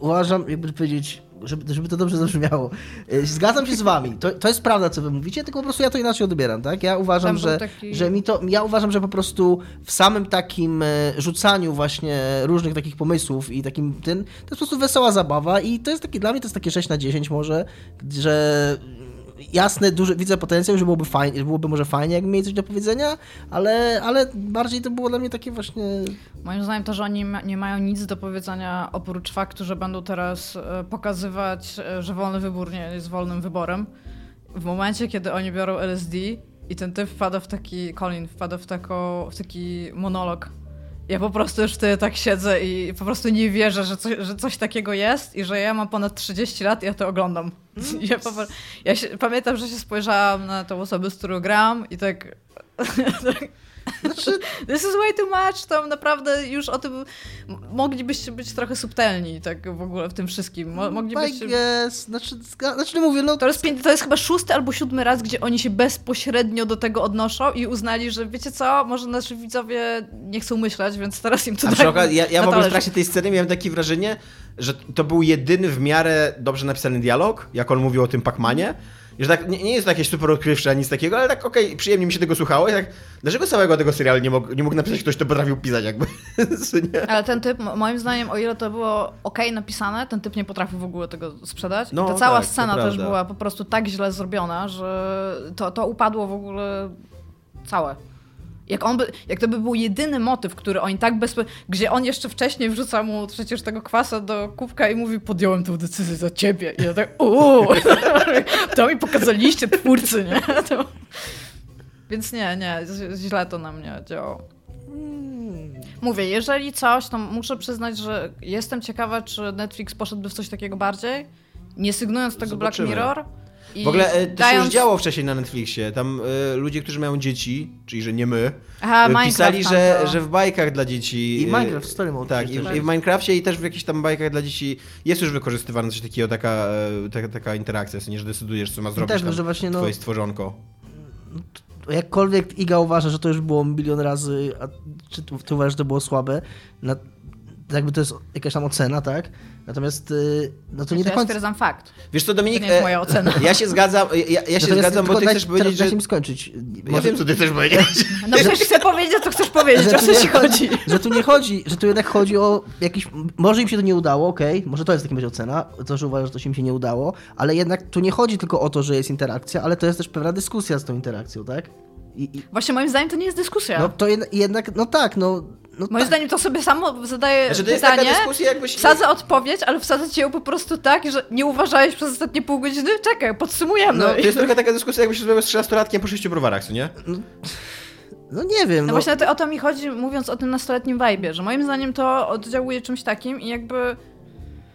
uważam, jakby powiedzieć. Żeby, żeby to dobrze zabrzmiało. Yy, Zgadzam się z wami. To, to jest prawda, co wy mówicie, tylko po prostu ja to inaczej odbieram, tak? Ja uważam, że, taki- że mi to. Ja uważam, że po prostu w samym takim e, rzucaniu właśnie różnych takich pomysłów i takim tym, to jest po prostu wesoła zabawa i to jest takie, dla mnie to jest takie 6 na 10 może, że jasne, duży, widzę potencjał, że byłoby fajnie, byłoby może fajnie, jakby mieli coś do powiedzenia, ale, ale bardziej to było dla mnie takie właśnie... Moim zdaniem to, że oni nie mają nic do powiedzenia oprócz faktu, że będą teraz e, pokazywać, e, że wolny wybór nie jest wolnym wyborem. W momencie, kiedy oni biorą LSD i ten typ wpada w taki, Colin wpada w, tako, w taki monolog. Ja po prostu już wtedy tak siedzę i po prostu nie wierzę, że, coś- że coś takiego jest i że ja mam ponad 30 lat i ja to oglądam. Ja, po, ja się, pamiętam, że się spojrzałam na tą osobę, z którą gram i tak... Znaczy, This is way too much, tam naprawdę już o tym moglibyście być trochę subtelni, tak w ogóle w tym wszystkim. I Moglibyście... guess, znaczy, zga- znaczy nie mówię, no... To jest, to jest chyba szósty albo siódmy raz, gdzie oni się bezpośrednio do tego odnoszą i uznali, że wiecie co, może nasi widzowie nie chcą myśleć, więc teraz im to A tak przy okazji, ja, ja w ogóle w trakcie tej sceny miałem takie wrażenie, że to był jedyny w miarę dobrze napisany dialog, jak on mówił o tym Pacmanie. I że tak, nie, nie jest to jakieś super odkrywcze, nic takiego, ale tak okej, przyjemnie mi się tego słuchało i tak, dlaczego całego tego serialu nie mógł, nie mógł napisać ktoś, kto potrafił pisać jakby? Ale ten typ, mo- moim zdaniem, o ile to było ok napisane, ten typ nie potrafił w ogóle tego sprzedać. No, I ta cała tak, scena też była po prostu tak źle zrobiona, że to, to upadło w ogóle całe. Jak, on by, jak to by był jedyny motyw, który oni tak bezpo... Gdzie on jeszcze wcześniej wrzuca mu przecież tego kwasa do kubka i mówi, podjąłem tę decyzję za ciebie. I ja tak, uuu, to mi pokazaliście twórcy, nie? To... Więc nie, nie, źle to na mnie działało. Mówię, jeżeli coś, to muszę przyznać, że jestem ciekawa, czy Netflix poszedłby w coś takiego bardziej, nie sygnując tego Zobaczymy. Black Mirror. I W ogóle e, to się dając... już działo wcześniej na Netflixie, tam e, ludzie, którzy mają dzieci, czyli że nie my, Aha, Minecraft pisali, tam że, to. że w bajkach dla dzieci... I Minecraft Story Mode Tak, i, i w Minecrafcie i też w jakichś tam bajkach dla dzieci jest już wykorzystywane coś takiego, taka, taka, taka interakcja, w sensie, że decydujesz, co ma zrobić też, tam że właśnie, no- twoje stworzonko. jakkolwiek Iga uważa, że to już było milion razy, a czy ty, ty uważasz, że to było słabe, na, jakby to jest jakaś tam ocena, tak? Natomiast y, no to nie do Ja końca... stwierdzam fakt. Wiesz co, Dominik, To nie jest e, moja ocena. ja się zgadzam, ja, ja się zgadzam, bo ty chcesz powiedzieć, że... mi skończyć. Ja wiem, co ty chcesz powiedzieć. No przecież chcę powiedzieć, co chcesz powiedzieć, że o co ci chodzi. że tu nie chodzi, że tu jednak chodzi o jakiś... Może im się to nie udało, okej, może to jest w takim razie ocena, to, że uważasz, że to się im się nie udało, ale jednak tu nie chodzi tylko o to, że jest interakcja, ale to jest też pewna dyskusja z tą interakcją, tak? I, i, Właśnie moim zdaniem to nie jest dyskusja. no to jed, jednak, no tak, no... no moim tak. zdaniem to sobie samo zadaje Znaczy, pytanie, jakbyś... wsadzę odpowiedź, ale wsadzę ci ją po prostu tak, że nie uważałeś przez ostatnie pół godziny, czekaj, podsumujemy. No, to jest trochę taka dyskusja, jakbyś rozmawiał z 13-latkiem po 6 browarach, co nie? No nie wiem, No no... właśnie o to, mi chodzi, mówiąc o tym nastoletnim vibe'ie, że moim zdaniem to oddziałuje czymś takim i jakby...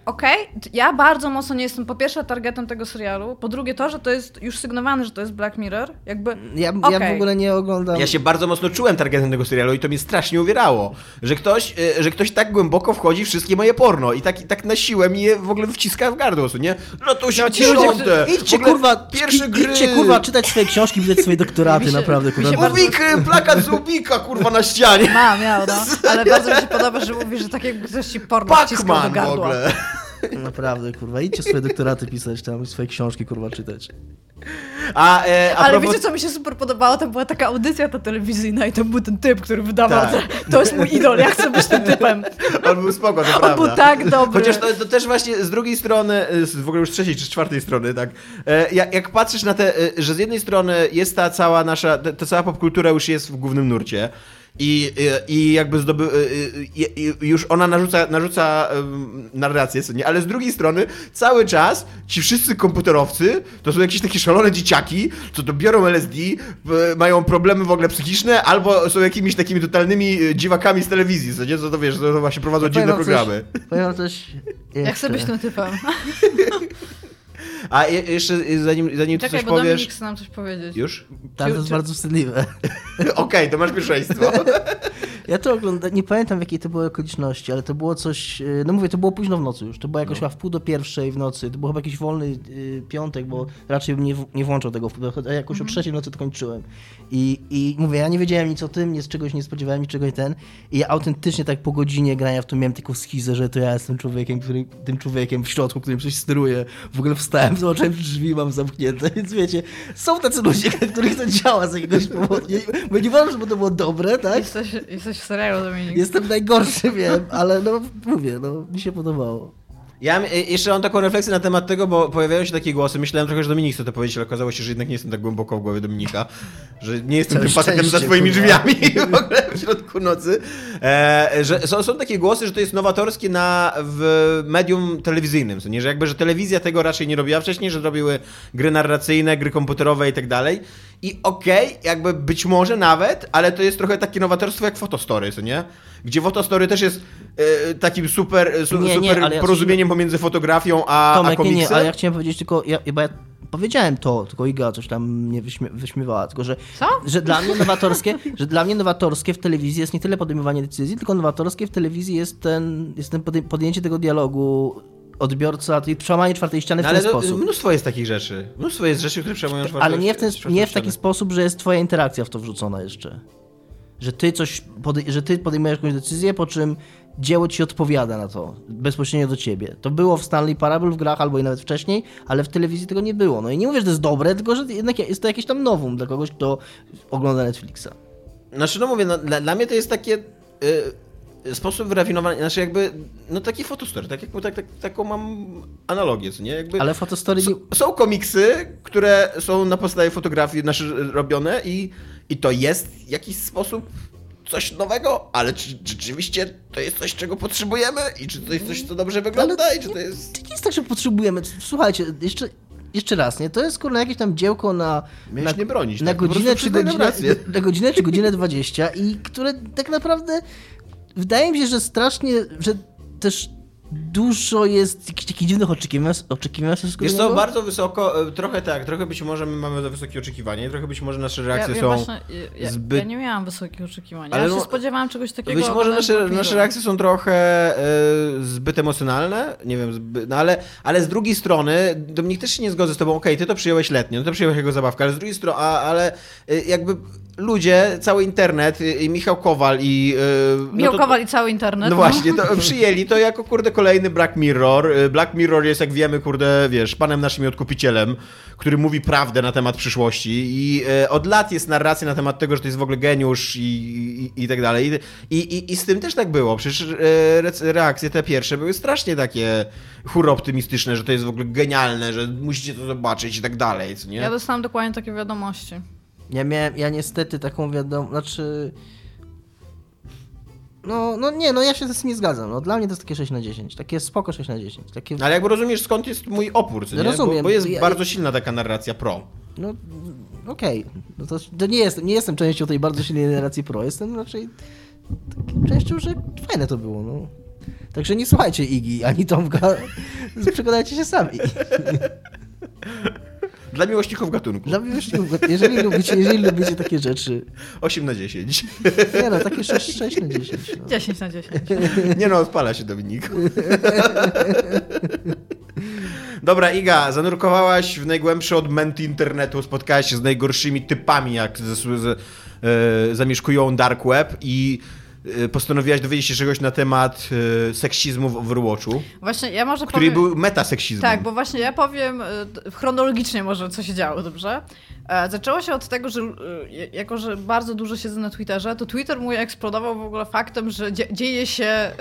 Okej, t- ja bardzo mocno nie jestem po pierwsze targetem tego serialu, po drugie to, że to jest już sygnowane, że to jest Black Mirror, jakby... Ja, ja Okej. w ogóle nie oglądam... Ja się bardzo mocno czułem targetem tego serialu i to mnie strasznie uwierało, że ktoś, e, że ktoś tak głęboko wchodzi w wszystkie moje porno i tak, tak na siłę mi je w ogóle wciska w gardło, nie? No to się No, ci ludzie! Idźcie kurwa, pierwsze gry! idźcie kurwa czytać swoje książki, widać swoje doktoraty, się- naprawdę kurwa. bardzo- Ubik, plakat z Ubika, kurwa, na ścianie! Ma, miał, no. Ale bardzo mi się podoba, że mówisz, że tak jakby ktoś ci porno wciskał do Pac-Man w gardła. ogóle. Naprawdę, kurwa, idźcie swoje doktoraty pisać tam, swoje książki kurwa czytać. A, e, a Ale propos... wiecie, co mi się super podobało? To była taka audycja ta telewizyjna i to był ten typ, który wydawał, Tak. że to jest mój idol, ja chcę być tym typem. On był spoko, to On prawda. był tak dobry. Chociaż to, to też właśnie z drugiej strony, z w ogóle już z trzeciej czy z czwartej strony, tak, e, jak, jak patrzysz na te, e, że z jednej strony jest ta cała nasza, ta cała popkultura już jest w głównym nurcie I, i, i jakby zdoby... i- i- i już ona narzuca, narzuca narrację, co nie? Ale z drugiej strony cały czas ci wszyscy komputerowcy to są jakieś takie szalone dzieciaki, co to biorą LSD, mają problemy w ogóle psychiczne, albo są jakimiś takimi totalnymi dziwakami z telewizji, co nie? Co to wiesz, to właśnie prowadzą dziwne programy. Coś, powiem coś Jak jeszcze. chcę być tym typem. A je, jeszcze e, zanim, zanim ty Czekaj, coś bo powiesz... Dominik chce nam coś powiedzieć. Już? Tak, to jest Czy- bardzo wstydliwe. Okej, to masz pierwszeństwo. Ja to oglądam, nie pamiętam w jakiej to były okoliczności, ale to było coś, yy, no mówię, to było późno w nocy już, to było jakoś chyba w pół do pierwszej w nocy, to był chyba jakiś wolny yy, piątek, bo raczej bym nie, w- nie włączał tego, w pół do- a jakoś o trzeciej w nocy to kończyłem. I, I mówię, ja nie wiedziałem nic o tym, nic czegoś nie spodziewałem, niczego i ten, i ja autentycznie tak po godzinie grania w to miałem taką schizę, że to ja jestem człowiekiem, który, tym człowiekiem w środku, którym coś steruje. W ogóle wstałem, zobaczyłem drzwi, mam zamknięte, więc wiecie, są tacy ludzie, na których to działa z jakiegoś powodu. Nie, bo nie uważam, żeby to było dobre, tak? Jesteś, jesteś w serialu, Dominik. Jestem najgorszy, wiem, ale no mówię, no mi się podobało. Ja e, jeszcze mam taką refleksję na temat tego, bo pojawiają się takie głosy. Myślałem trochę, że Dominik chce to powiedzieć, ale okazało się, że jednak nie jestem tak głęboko w głowie Dominika. Że nie jestem tym facetem za twoimi drzwiami w ogóle w środku nocy. E, że są, są takie głosy, że to jest nowatorskie na, w medium telewizyjnym. Co nie? Że jakby, że telewizja tego raczej nie robiła wcześniej, że robiły gry narracyjne, gry komputerowe i tak dalej. I okej, jakby być może nawet, ale to jest trochę takie nowatorstwo jak Fotostory, co nie? Gdzie Fotostory też jest e, takim super, su, Nie, nie, super ja porozumieniem pomiędzy fotografią a, a Tomek, nie, komiksem. nie, ale ja chciałem powiedzieć tylko, ja, bo ja powiedziałem to, tylko Iga coś tam mnie wyśmie, wyśmiewała, tylko że, Co? że dla mnie nowatorskie, że dla mnie nowatorskie w telewizji jest nie tyle podejmowanie decyzji, tylko nowatorskie w telewizji jest ten, jest ten podjęcie tego dialogu odbiorca, tej przełamanie czwartej ściany No w ale ten to, sposób. mnóstwo jest takich rzeczy. Mnóstwo jest rzeczy, które przełamują czwartą Ale nie w, ten, nie w taki sposób, że jest twoja interakcja w to wrzucona jeszcze. Że ty coś, że ty podejmujesz jakąś decyzję, po czym dzieło ci odpowiada na to, bezpośrednio do ciebie. To było w Stanley Parable w grach, albo i nawet wcześniej, ale w telewizji tego nie było. No i nie mówię, że to jest dobre, tylko że jednak jest to jakieś tam nowum dla kogoś, kto ogląda Netflixa. Znaczy, no mówię, no, dla, dla mnie to jest takie y, sposób wyrafinowania, znaczy jakby, no taki fotostory, tak, jak, tak, tak, taką mam analogię, nie? Jakby, Ale fotostory. S- Są komiksy, które są na podstawie fotografii nasze robione i, i to jest w jakiś sposób coś nowego, ale czy czy rzeczywiście to jest coś, czego potrzebujemy i czy to jest coś, co dobrze wygląda i czy to jest... To nie jest tak, że potrzebujemy. Słuchajcie, jeszcze, jeszcze raz, nie? To jest kurna jakieś tam dziełko na, Miałeś na, nie bronić, na tak? Godzinę czy godzinę, na godzinę czy godzinę 20 i które tak naprawdę wydaje mi się, że strasznie, że też dużo jest jakichś takich dziwnych oczekiwań, oczekiwań Wiesz co, bardzo wysoko, e, trochę tak, trochę być może my mamy za wysokie oczekiwania i trochę być może nasze Ja, reakcje ja, są... właśnie, ja, zbyt- ja nie miałam wysokich oczekiwań. Ale ja się no, spodziewałam czegoś takiego. Być może nasze, nasze reakcje są trochę e, zbyt emocjonalne, nie wiem, zby, no ale, ale z drugiej strony, Dominik też się nie zgodzę z tobą, okej, ty to przyjąłeś letnio, no to przyjąłeś jego zabawkę, ale z drugiej strony, a, ale e, jakby ludzie, cały internet i Michał Kowal i... e, no Michał to- Kowal i cały internet. No właśnie, to przyjęli to jako, kurde, kolejny Black Mirror. E, Black Mirror jest, jak wiemy, kurde, wiesz, panem naszym odkupicielem, który mówi prawdę na temat przyszłości i e, od lat jest narracja na temat tego, że to jest w ogóle geniusz i, i, i tak dalej. I, i, I z tym też tak było. Przecież rec- reakcje te pierwsze były strasznie takie hura optymistyczne, że to jest w ogóle genialne, że musicie to zobaczyć i tak dalej, co nie? Ja dostałam dokładnie takie wiadomości. Ja miałem, ja niestety taką wiadomość, znaczy... No, no nie, no ja się z tym nie zgadzam. No, dla mnie to jest takie 6 na 10. Takie spoko 6 na 10. Takie, Ale jakby rozumiesz, skąd jest mój opór, co nie? Rozumiem. Bo, bo jest Ja- bardzo silna taka narracja pro. no okej. No to, to nie, jestem, nie jestem częścią tej bardzo silnej generacji pro. Jestem raczej częścią, że fajne to było. No. Także nie słuchajcie Igi ani Tomka. Przekonajcie się sami. Dla miłośników gatunku. Dla miłośników, jeżeli lubicie, jeżeli lubicie takie rzeczy. 8 na 10. Nie no, takie 6, 6 na 10. No. 10 na 10. Nie no, odpala się Dominik. Dobra, Iga, zanurkowałaś w najgłębsze odmęty internetu, spotkałaś się z najgorszymi typami, jak z, z, e, zamieszkują Dark Web i postanowiłaś dowiedzieć się czegoś na temat e, seksizmu w Overwatchu, Właśnie ja może który powiem... był metaseksizmem. Tak, bo właśnie ja powiem d- chronologicznie może, co się działo, dobrze? E, Zaczęło się od tego, że jako, że bardzo dużo siedzę na Twitterze, to Twitter mój eksplodował w ogóle faktem, że dzie- dzieje się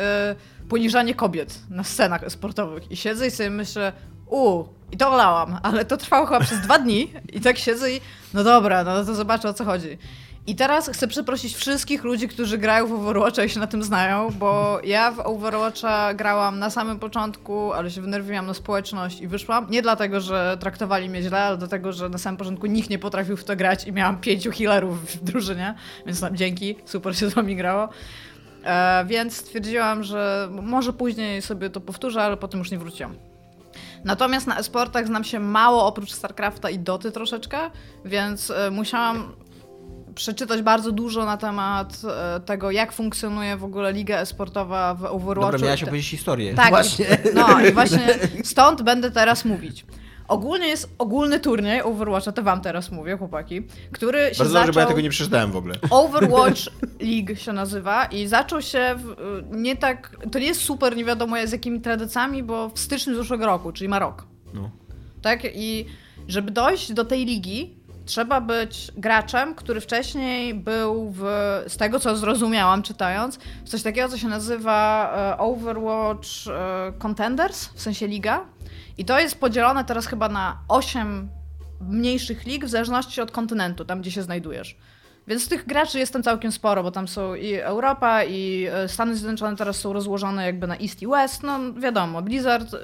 poniżanie kobiet na scenach sportowych. I siedzę i sobie myślę, u, i to olałam, ale to trwało chyba przez dwa dni i tak siedzę i no dobra, no to zobaczę o co chodzi. I teraz chcę przeprosić wszystkich ludzi, którzy grają w Overwatcha i się na tym znają, bo ja w Overwatcha grałam na samym początku, ale się wnerwiłam na społeczność i wyszłam. Nie dlatego, że traktowali mnie źle, ale dlatego, że na samym początku nikt nie potrafił w to grać i miałam pięciu healerów w drużynie, więc tam dzięki, super się z wami grało. E, więc stwierdziłam, że może później sobie to powtórzę, ale potem już nie wróciłam. Natomiast na esportach znam się mało oprócz StarCrafta i Doty troszeczkę, więc e, musiałam przeczytać bardzo dużo na temat e, tego, jak funkcjonuje w ogóle liga esportowa w Overwatchu. Dobra, miałaś opowiedzieć historię. Tak, Właśnie. No i właśnie stąd będę teraz mówić. Ogólnie jest ogólny turniej Overwatcha, to wam teraz mówię, chłopaki, który się Bardzo zaczął... dobrze, bo ja tego nie przeczytałem w ogóle. Overwatch League się nazywa i zaczął się w, nie tak, to nie jest super, nie wiadomo z jakimi tradycjami, bo w styczniu zeszłego roku, czyli ma rok. No. Tak? I żeby dojść do tej ligi, trzeba być graczem, który wcześniej był w, z tego co zrozumiałam czytając, coś takiego, co się nazywa e, Overwatch e, Contenders, w sensie liga. I to jest podzielone teraz chyba na 8 mniejszych lig, w zależności od kontynentu, tam gdzie się znajdujesz. Więc tych graczy jest tam całkiem sporo, bo tam są i Europa, i e, Stany Zjednoczone teraz są rozłożone jakby na East i West. No wiadomo, Blizzard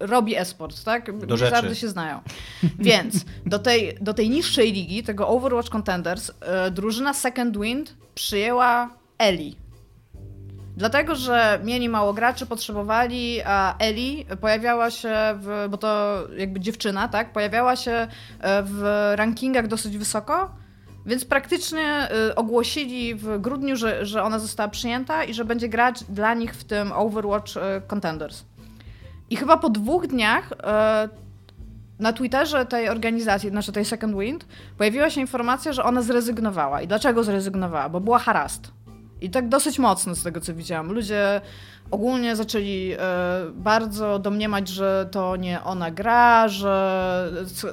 robi esport, tak? Blizzardy rzeczy. się znają. Więc do tej, do tej niższej ligi, tego Overwatch Contenders, e, drużyna Second Wind przyjęła Eli. Dlatego, że mieli mało graczy, potrzebowali, a Eli pojawiała się, w, bo to jakby dziewczyna, tak? Pojawiała się e, w rankingach dosyć wysoko, więc praktycznie y, ogłosili w grudniu, że, że ona została przyjęta i że będzie grać dla nich w tym Overwatch y, Contenders. I chyba po dwóch dniach y, na Twitterze tej organizacji, znaczy tej Second Wind, pojawiła się informacja, że ona zrezygnowała. I dlaczego zrezygnowała? Bo była harast. I tak dosyć mocno z tego, co widziałam. Ludzie ogólnie zaczęli e, bardzo domniemać, że to nie ona gra, że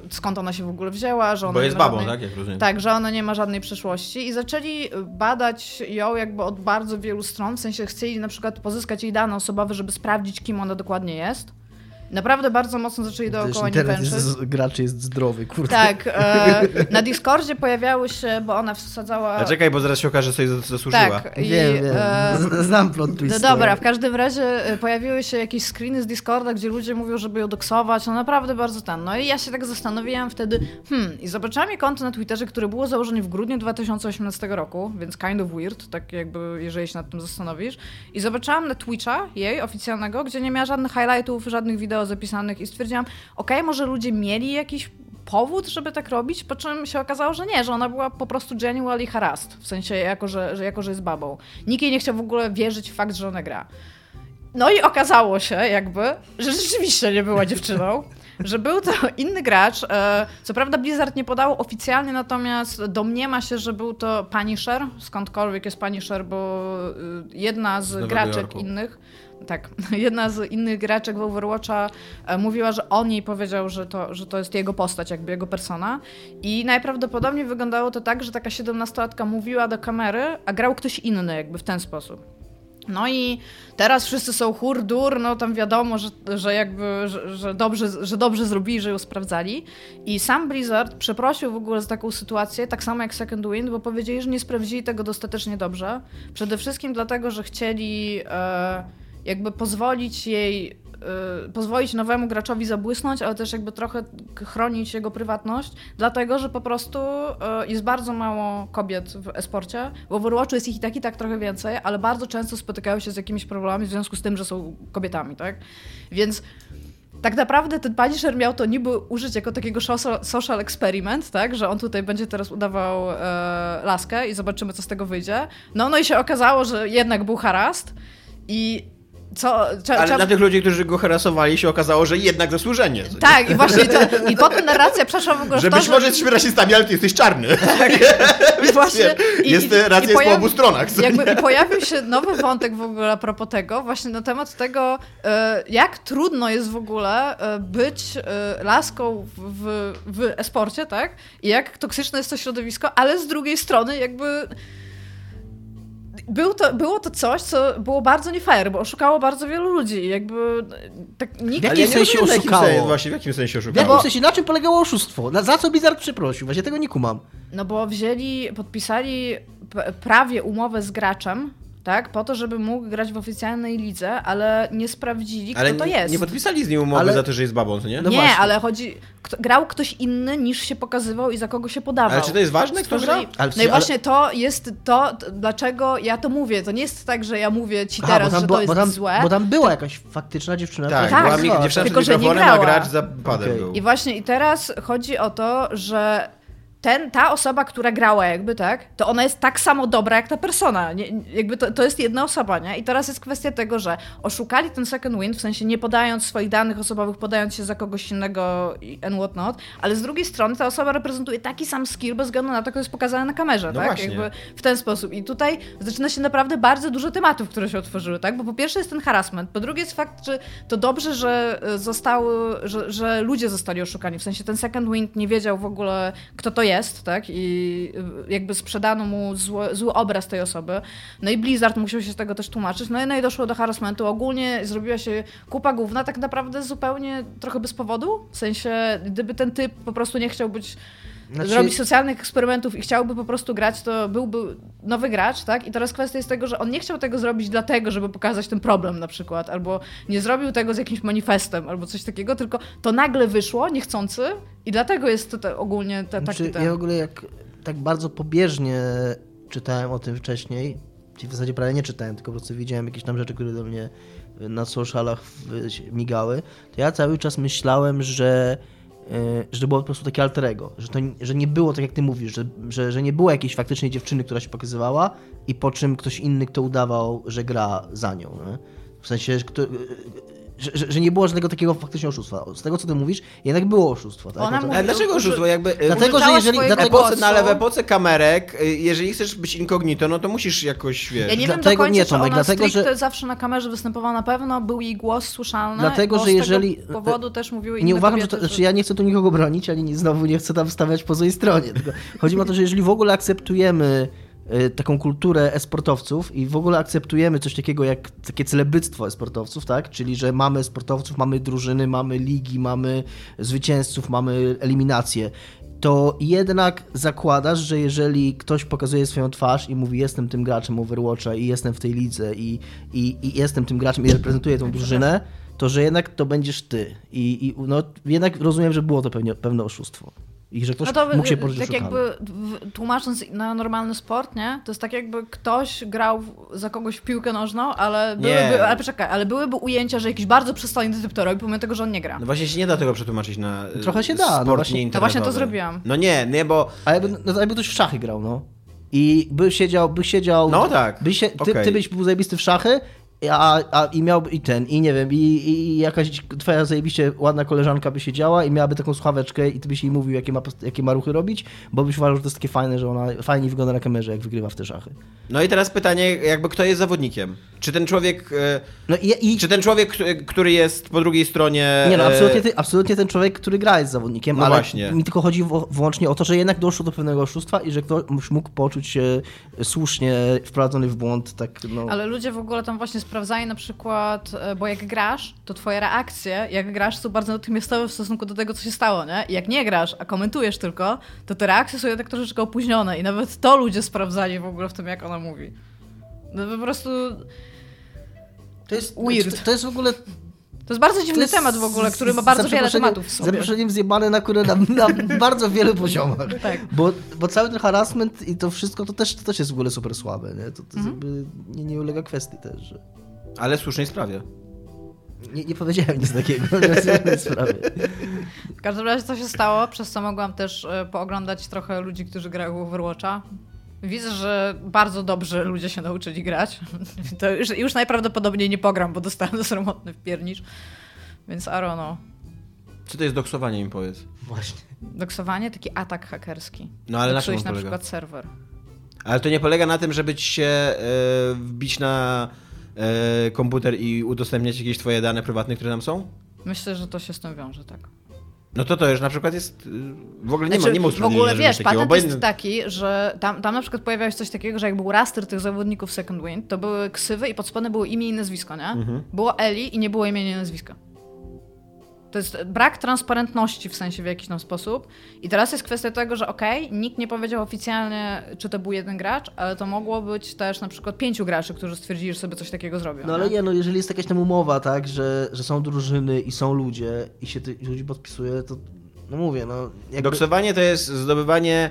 skąd ona się w ogóle wzięła, że ona Bo jest babą, żadnej- tak? Jak rozumiem. tak, że ona nie ma żadnej przyszłości i zaczęli badać ją jakby od bardzo wielu stron, w sensie chcieli na przykład pozyskać jej dane osobowe, żeby sprawdzić, kim ona dokładnie jest. Naprawdę bardzo mocno zaczęli dookoła nie węszyć. jest, graczy jest zdrowy, kurde. Tak, e, na Discordzie pojawiały się, bo ona wsadzała... A czekaj, bo zaraz się okaże, że sobie zas- zasłużyła. tak, i, Wiem, wiem. e, Znam plot no twist. dobra, w każdym razie e, pojawiły się jakieś screeny z Discorda, gdzie ludzie mówią, żeby ją doksować, no naprawdę bardzo ten. No i ja się tak zastanowiłam wtedy, hmm, i zobaczyłam jej konto na Twitterze, które było założone w grudniu 2018 roku, więc kind of weird, tak jakby, jeżeli się nad tym zastanowisz. I zobaczyłam na Twitcha jej oficjalnego, gdzie nie miała żadnych highlightów, żadnych wideo zapisanych i stwierdziłam, okej, może ludzie mieli jakiś powód, żeby tak robić, po czym się okazało, że nie, że ona była po prostu genuinely harassed, w sensie jako, że, że, jako, że jest babą. Nikt jej nie chciał w ogóle wierzyć w fakt, że ona gra. No i okazało się jakby, że rzeczywiście nie była dziewczyną, że był to inny gracz. E, Co prawda Blizzard nie podało oficjalnie, natomiast domniema się, że był to Punisher, skądkolwiek jest Punisher, bo y, jedna z, Nowego graczek Jorku. innych, tak, jedna z innych graczek w Overwatcha e, mówiła, że on jej powiedział, że to, że to jest jego postać, jakby jego persona. I najprawdopodobniej wyglądało to tak, że taka 17-latka mówiła do kamery, a grał ktoś inny jakby w ten sposób. No i teraz wszyscy są hurdur, no tam wiadomo, że, że jakby, że, że, dobrze, że dobrze zrobili, że ją sprawdzali. I sam Blizzard przeprosił w ogóle za taką sytuację, tak samo jak Second Wind, bo powiedzieli, że nie sprawdzili tego dostatecznie dobrze. Przede wszystkim dlatego, że chcieli e, jakby pozwolić jej, e, pozwolić nowemu graczowi zabłysnąć, ale też jakby trochę chronić jego prywatność, dlatego, że po prostu e, jest bardzo mało kobiet w esporcie. W Overwatchu jest ich i tak i tak trochę więcej, ale bardzo często spotykają się z jakimiś problemami w związku z tym, że są kobietami, tak? Więc tak naprawdę ten Punisher miał to niby użyć jako takiego social experiment, tak? Że on tutaj będzie teraz udawał e, laskę i zobaczymy, co z tego wyjdzie. No, no i się okazało, że jednak był harast i co... Ale dla tych ludzi, którzy go harasowali, się okazało, że jednak zasłużenie. tak, i właśnie to, i potem narracja przeszła w ogóle Że w to, być może jesteśmy rasistami, ale ty jesteś czarny. I właśnie, i- jest i- racja i jest po pojawi- obu stronach. Jakby i pojawił się nowy wątek w ogóle a propos tego, właśnie na temat tego, e, jak trudno jest w ogóle e, być e, laską w, w, w esporcie, tak? I jak toksyczne jest to środowisko, ale z drugiej strony jakby był to, było to coś, co było bardzo nie fair, bo oszukało bardzo wielu ludzi. Jakby tak nikt W jakim nie sensie rozumiem, jakim oszukało? sensie- Właśnie w jakim sensie W oszukało? jakim sensie, na czym polegało oszustwo? Na, za co Blizzard przeprosił? Właśnie tego nie kumam. No bo wzięli, podpisali prawie umowę z graczem, tak, po to, żeby mógł grać w oficjalnej lidze, ale nie sprawdzili, kto Ale to nie, jest. nie podpisali z nim umowy Ale- za to, że jest babą, co nie? No nie, właśnie. ale chodzi. Kto, grał ktoś inny niż się pokazywał i za kogo się podawał. Ale czy to jest ważne, kto gra? Stworzyli- Ale No i właśnie to jest to, dlaczego ja to mówię. To nie jest tak, że ja mówię ci Aha, teraz, bo, tam że była, to jest bo, tam, złe. bo tam była jakaś faktyczna dziewczyna. Tak, która Tak, była mi, była, dziewczyna tylko, że nie mikrofonem, a grała. gracz za padem Okej. był. I właśnie i teraz chodzi o to, że ten, ta osoba, która grała jakby, tak, to ona jest tak samo dobra jak ta persona. Nie, jakby to, to jest jedna osoba, nie? I teraz jest kwestia tego, że oszukali ten second wind, w sensie nie podając swoich danych osobowych, podając się za kogoś innego i and what not, ale z drugiej strony ta osoba reprezentuje taki sam skill bez względu na to, co jest pokazane na kamerze, No tak? właśnie. Jakby w ten sposób. I tutaj zaczyna się naprawdę bardzo dużo tematów, które się otworzyły, tak? Bo po pierwsze jest ten harassment, po drugie jest fakt, że to dobrze, że e, zostały, że, że ludzie zostali oszukani. W sensie ten second wind nie wiedział w ogóle, kto to jest, tak? I y, jakby sprzedano mu zły, zły obraz tej osoby. No i Blizzard musiał się z tego też tłumaczyć. No i, no i doszło do harassmentu. Ogólnie zrobiła się kupa główna, tak naprawdę zupełnie trochę bez powodu. W sensie, gdyby ten typ po prostu nie chciał być Znaczy- socjalnych eksperymentów i chciałby po prostu grać, to byłby nowy gracz, tak? I teraz kwestia jest tego, że on nie chciał tego zrobić dlatego, żeby pokazać ten problem na przykład, albo nie zrobił tego z jakimś manifestem, albo coś takiego, tylko to nagle wyszło, niechcący i dlatego jest to, to ogólnie ta, taki Znaczy, ten... ja w ogóle jak tak bardzo pobieżnie czytałem o tym wcześniej, czyli w zasadzie prawie nie czytałem, tylko po prostu widziałem jakieś tam rzeczy, które do mnie na socialach migały, to ja cały czas myślałem, że że to było po prostu takie alterego, że, to, że nie było tak jak ty mówisz, że, że, że nie było jakiejś faktycznej dziewczyny, która się pokazywała i po czym ktoś inny, kto udawał, że gra za nią. Nie? W sensie, że, kto, że, że, że nie było żadnego takiego faktycznie oszustwa. Z tego, co ty mówisz, jednak było oszustwo. Tak? Ona to- mówi- Ale dlaczego Uży- oszustwo? Jakby, e, Dlatego, że jeżeli... Dlatego, Epoce, no ale w głosu. epoce kamerek, y, jeżeli chcesz być incognito, no to musisz jakoś, wiesz... Ja nie wiem do Dlatego końca, nie, czy Tomek, ona dlatego, że- zawsze na kamerze występowała na pewno, był jej głos słyszalny, Dlatego, że z jeżeli- tego powodu też mówiły inne Nie uważam, że kobiety, to, znaczy ja nie chcę tu nikogo bronić, ani znowu nie chcę tam stawiać po złej stronie. Tylko chodzi mi o to, że jeżeli w ogóle akceptujemy taką kulturę esportowców i w ogóle akceptujemy coś takiego jak takie celebryctwo esportowców, tak? Czyli, że mamy sportowców, mamy drużyny, mamy ligi, mamy zwycięzców, mamy eliminacje, to jednak zakładasz, że jeżeli ktoś pokazuje swoją twarz i mówi jestem tym graczem Overwatcha i jestem w tej lidze i, i, i jestem tym graczem i reprezentuję tą drużynę, to że jednak to będziesz ty. I, i no, jednak rozumiem, że było to pewnie, pewne oszustwo. I że ktoś No to mógł się poczuć tak oszukany. jakby tłumacząc na normalny sport, nie? To jest tak jakby ktoś grał za kogoś w piłkę nożną, ale Nie. byłyby, ale poczekaj, ale byłyby ujęcia, że jakiś bardzo przystojny typ to robi, pomimo tego, że on nie gra. No właśnie się nie da tego przetłumaczyć na y, Trochę się da, no sport właśnie- nieinternetowy. To właśnie to zrobiłam. No nie, nie, bo A jakby, no, jakby ktoś w szachy grał, no. I by siedział, by siedział... No tak, By się, ty, okej. ty byś był zajebisty w szachy, a, a, i miałby i ten, i nie wiem, i, i jakaś twoja zajebiście ładna koleżanka by siedziała i miałaby taką słuchaweczkę i ty byś jej mówił, jakie ma, jakie ma ruchy robić, bo byś uważał, że to jest takie fajne, że ona fajnie wygląda na kamerze, jak wygrywa w te szachy. No i teraz pytanie, jakby kto jest zawodnikiem? Czy ten człowiek, e, No i, i czy ten człowiek, który- jest po drugiej stronie... Nie no, e, absolutnie, ty, absolutnie ten człowiek, który gra jest zawodnikiem, No ale właśnie. mi tylko chodzi wyłącznie o to, że jednak doszło do pewnego oszustwa i że ktoś mógł poczuć się słusznie wprowadzony w błąd, tak no... Ale ludzie w ogóle tam właśnie sprawdzali na przykład, e, bo jak grasz, to twoje reakcje, jak grasz, są bardzo natychmiastowe w stosunku do tego, co się stało, nie? I jak nie grasz, a komentujesz tylko, to te reakcje są jednak troszeczkę opóźnione i nawet to ludzie sprawdzali w ogóle w tym, jak ona mówi. No po prostu... To jest Weird. To, to jest w ogóle... To jest bardzo dziwny jest temat w ogóle, który ma z- bardzo wiele tematów w Za sobie. przeproszeniem zjebane na kurę na, na bardzo wielu poziomach. Tak. Bo, bo cały ten harassment i to wszystko, to też, to też jest w ogóle super słabe, nie? To, to Mhm. jakby nie, nie ulega kwestii też, że... Ale w słusznej sprawie. Nie, nie powiedziałem nic takiego, w sprawie. W każdym razie co się stało, przez co mogłam też e, pooglądać trochę ludzi, którzy grają w Overwatcha. Widzę, że bardzo dobrze ludzie się nauczyli grać. To już, już najprawdopodobniej nie pogram, bo dostałem sromotny wpiernicz. Więc know. Co to jest doksowanie, im powiedz? Właśnie. Doksowanie, taki atak hakerski. No ale na on na polega? przykład serwer. Ale to nie polega na tym, żeby ci się e, wbić na e, komputer i udostępniać jakieś twoje dane prywatne, które tam są? Myślę, że to się z tym wiąże, tak. No to to już na przykład jest... y, W ogóle nie ma, Znaczy, nie ma w utrudnienia, ogóle wiesz, takiego, patent jest taki, że tam, tam na przykład pojawiało się coś takiego, że jak był raster tych zawodników Second Wind, to były ksywy i pod spodem było imię i nazwisko, nie? Mhm. Było Eli i nie było imienia i nazwiska. To jest brak transparentności w sensie w jakiś tam sposób. I teraz jest kwestia tego, że okej, nikt nie powiedział oficjalnie, czy to był jeden gracz, ale to mogło być też na przykład pięciu graczy, którzy stwierdzili, że sobie coś takiego zrobią. No ale nie, no jeżeli jest jakaś tam umowa, tak, że, że są drużyny i są ludzie i się tych ludzi podpisuje, to no mówię, no jakby... Doksowanie to jest zdobywanie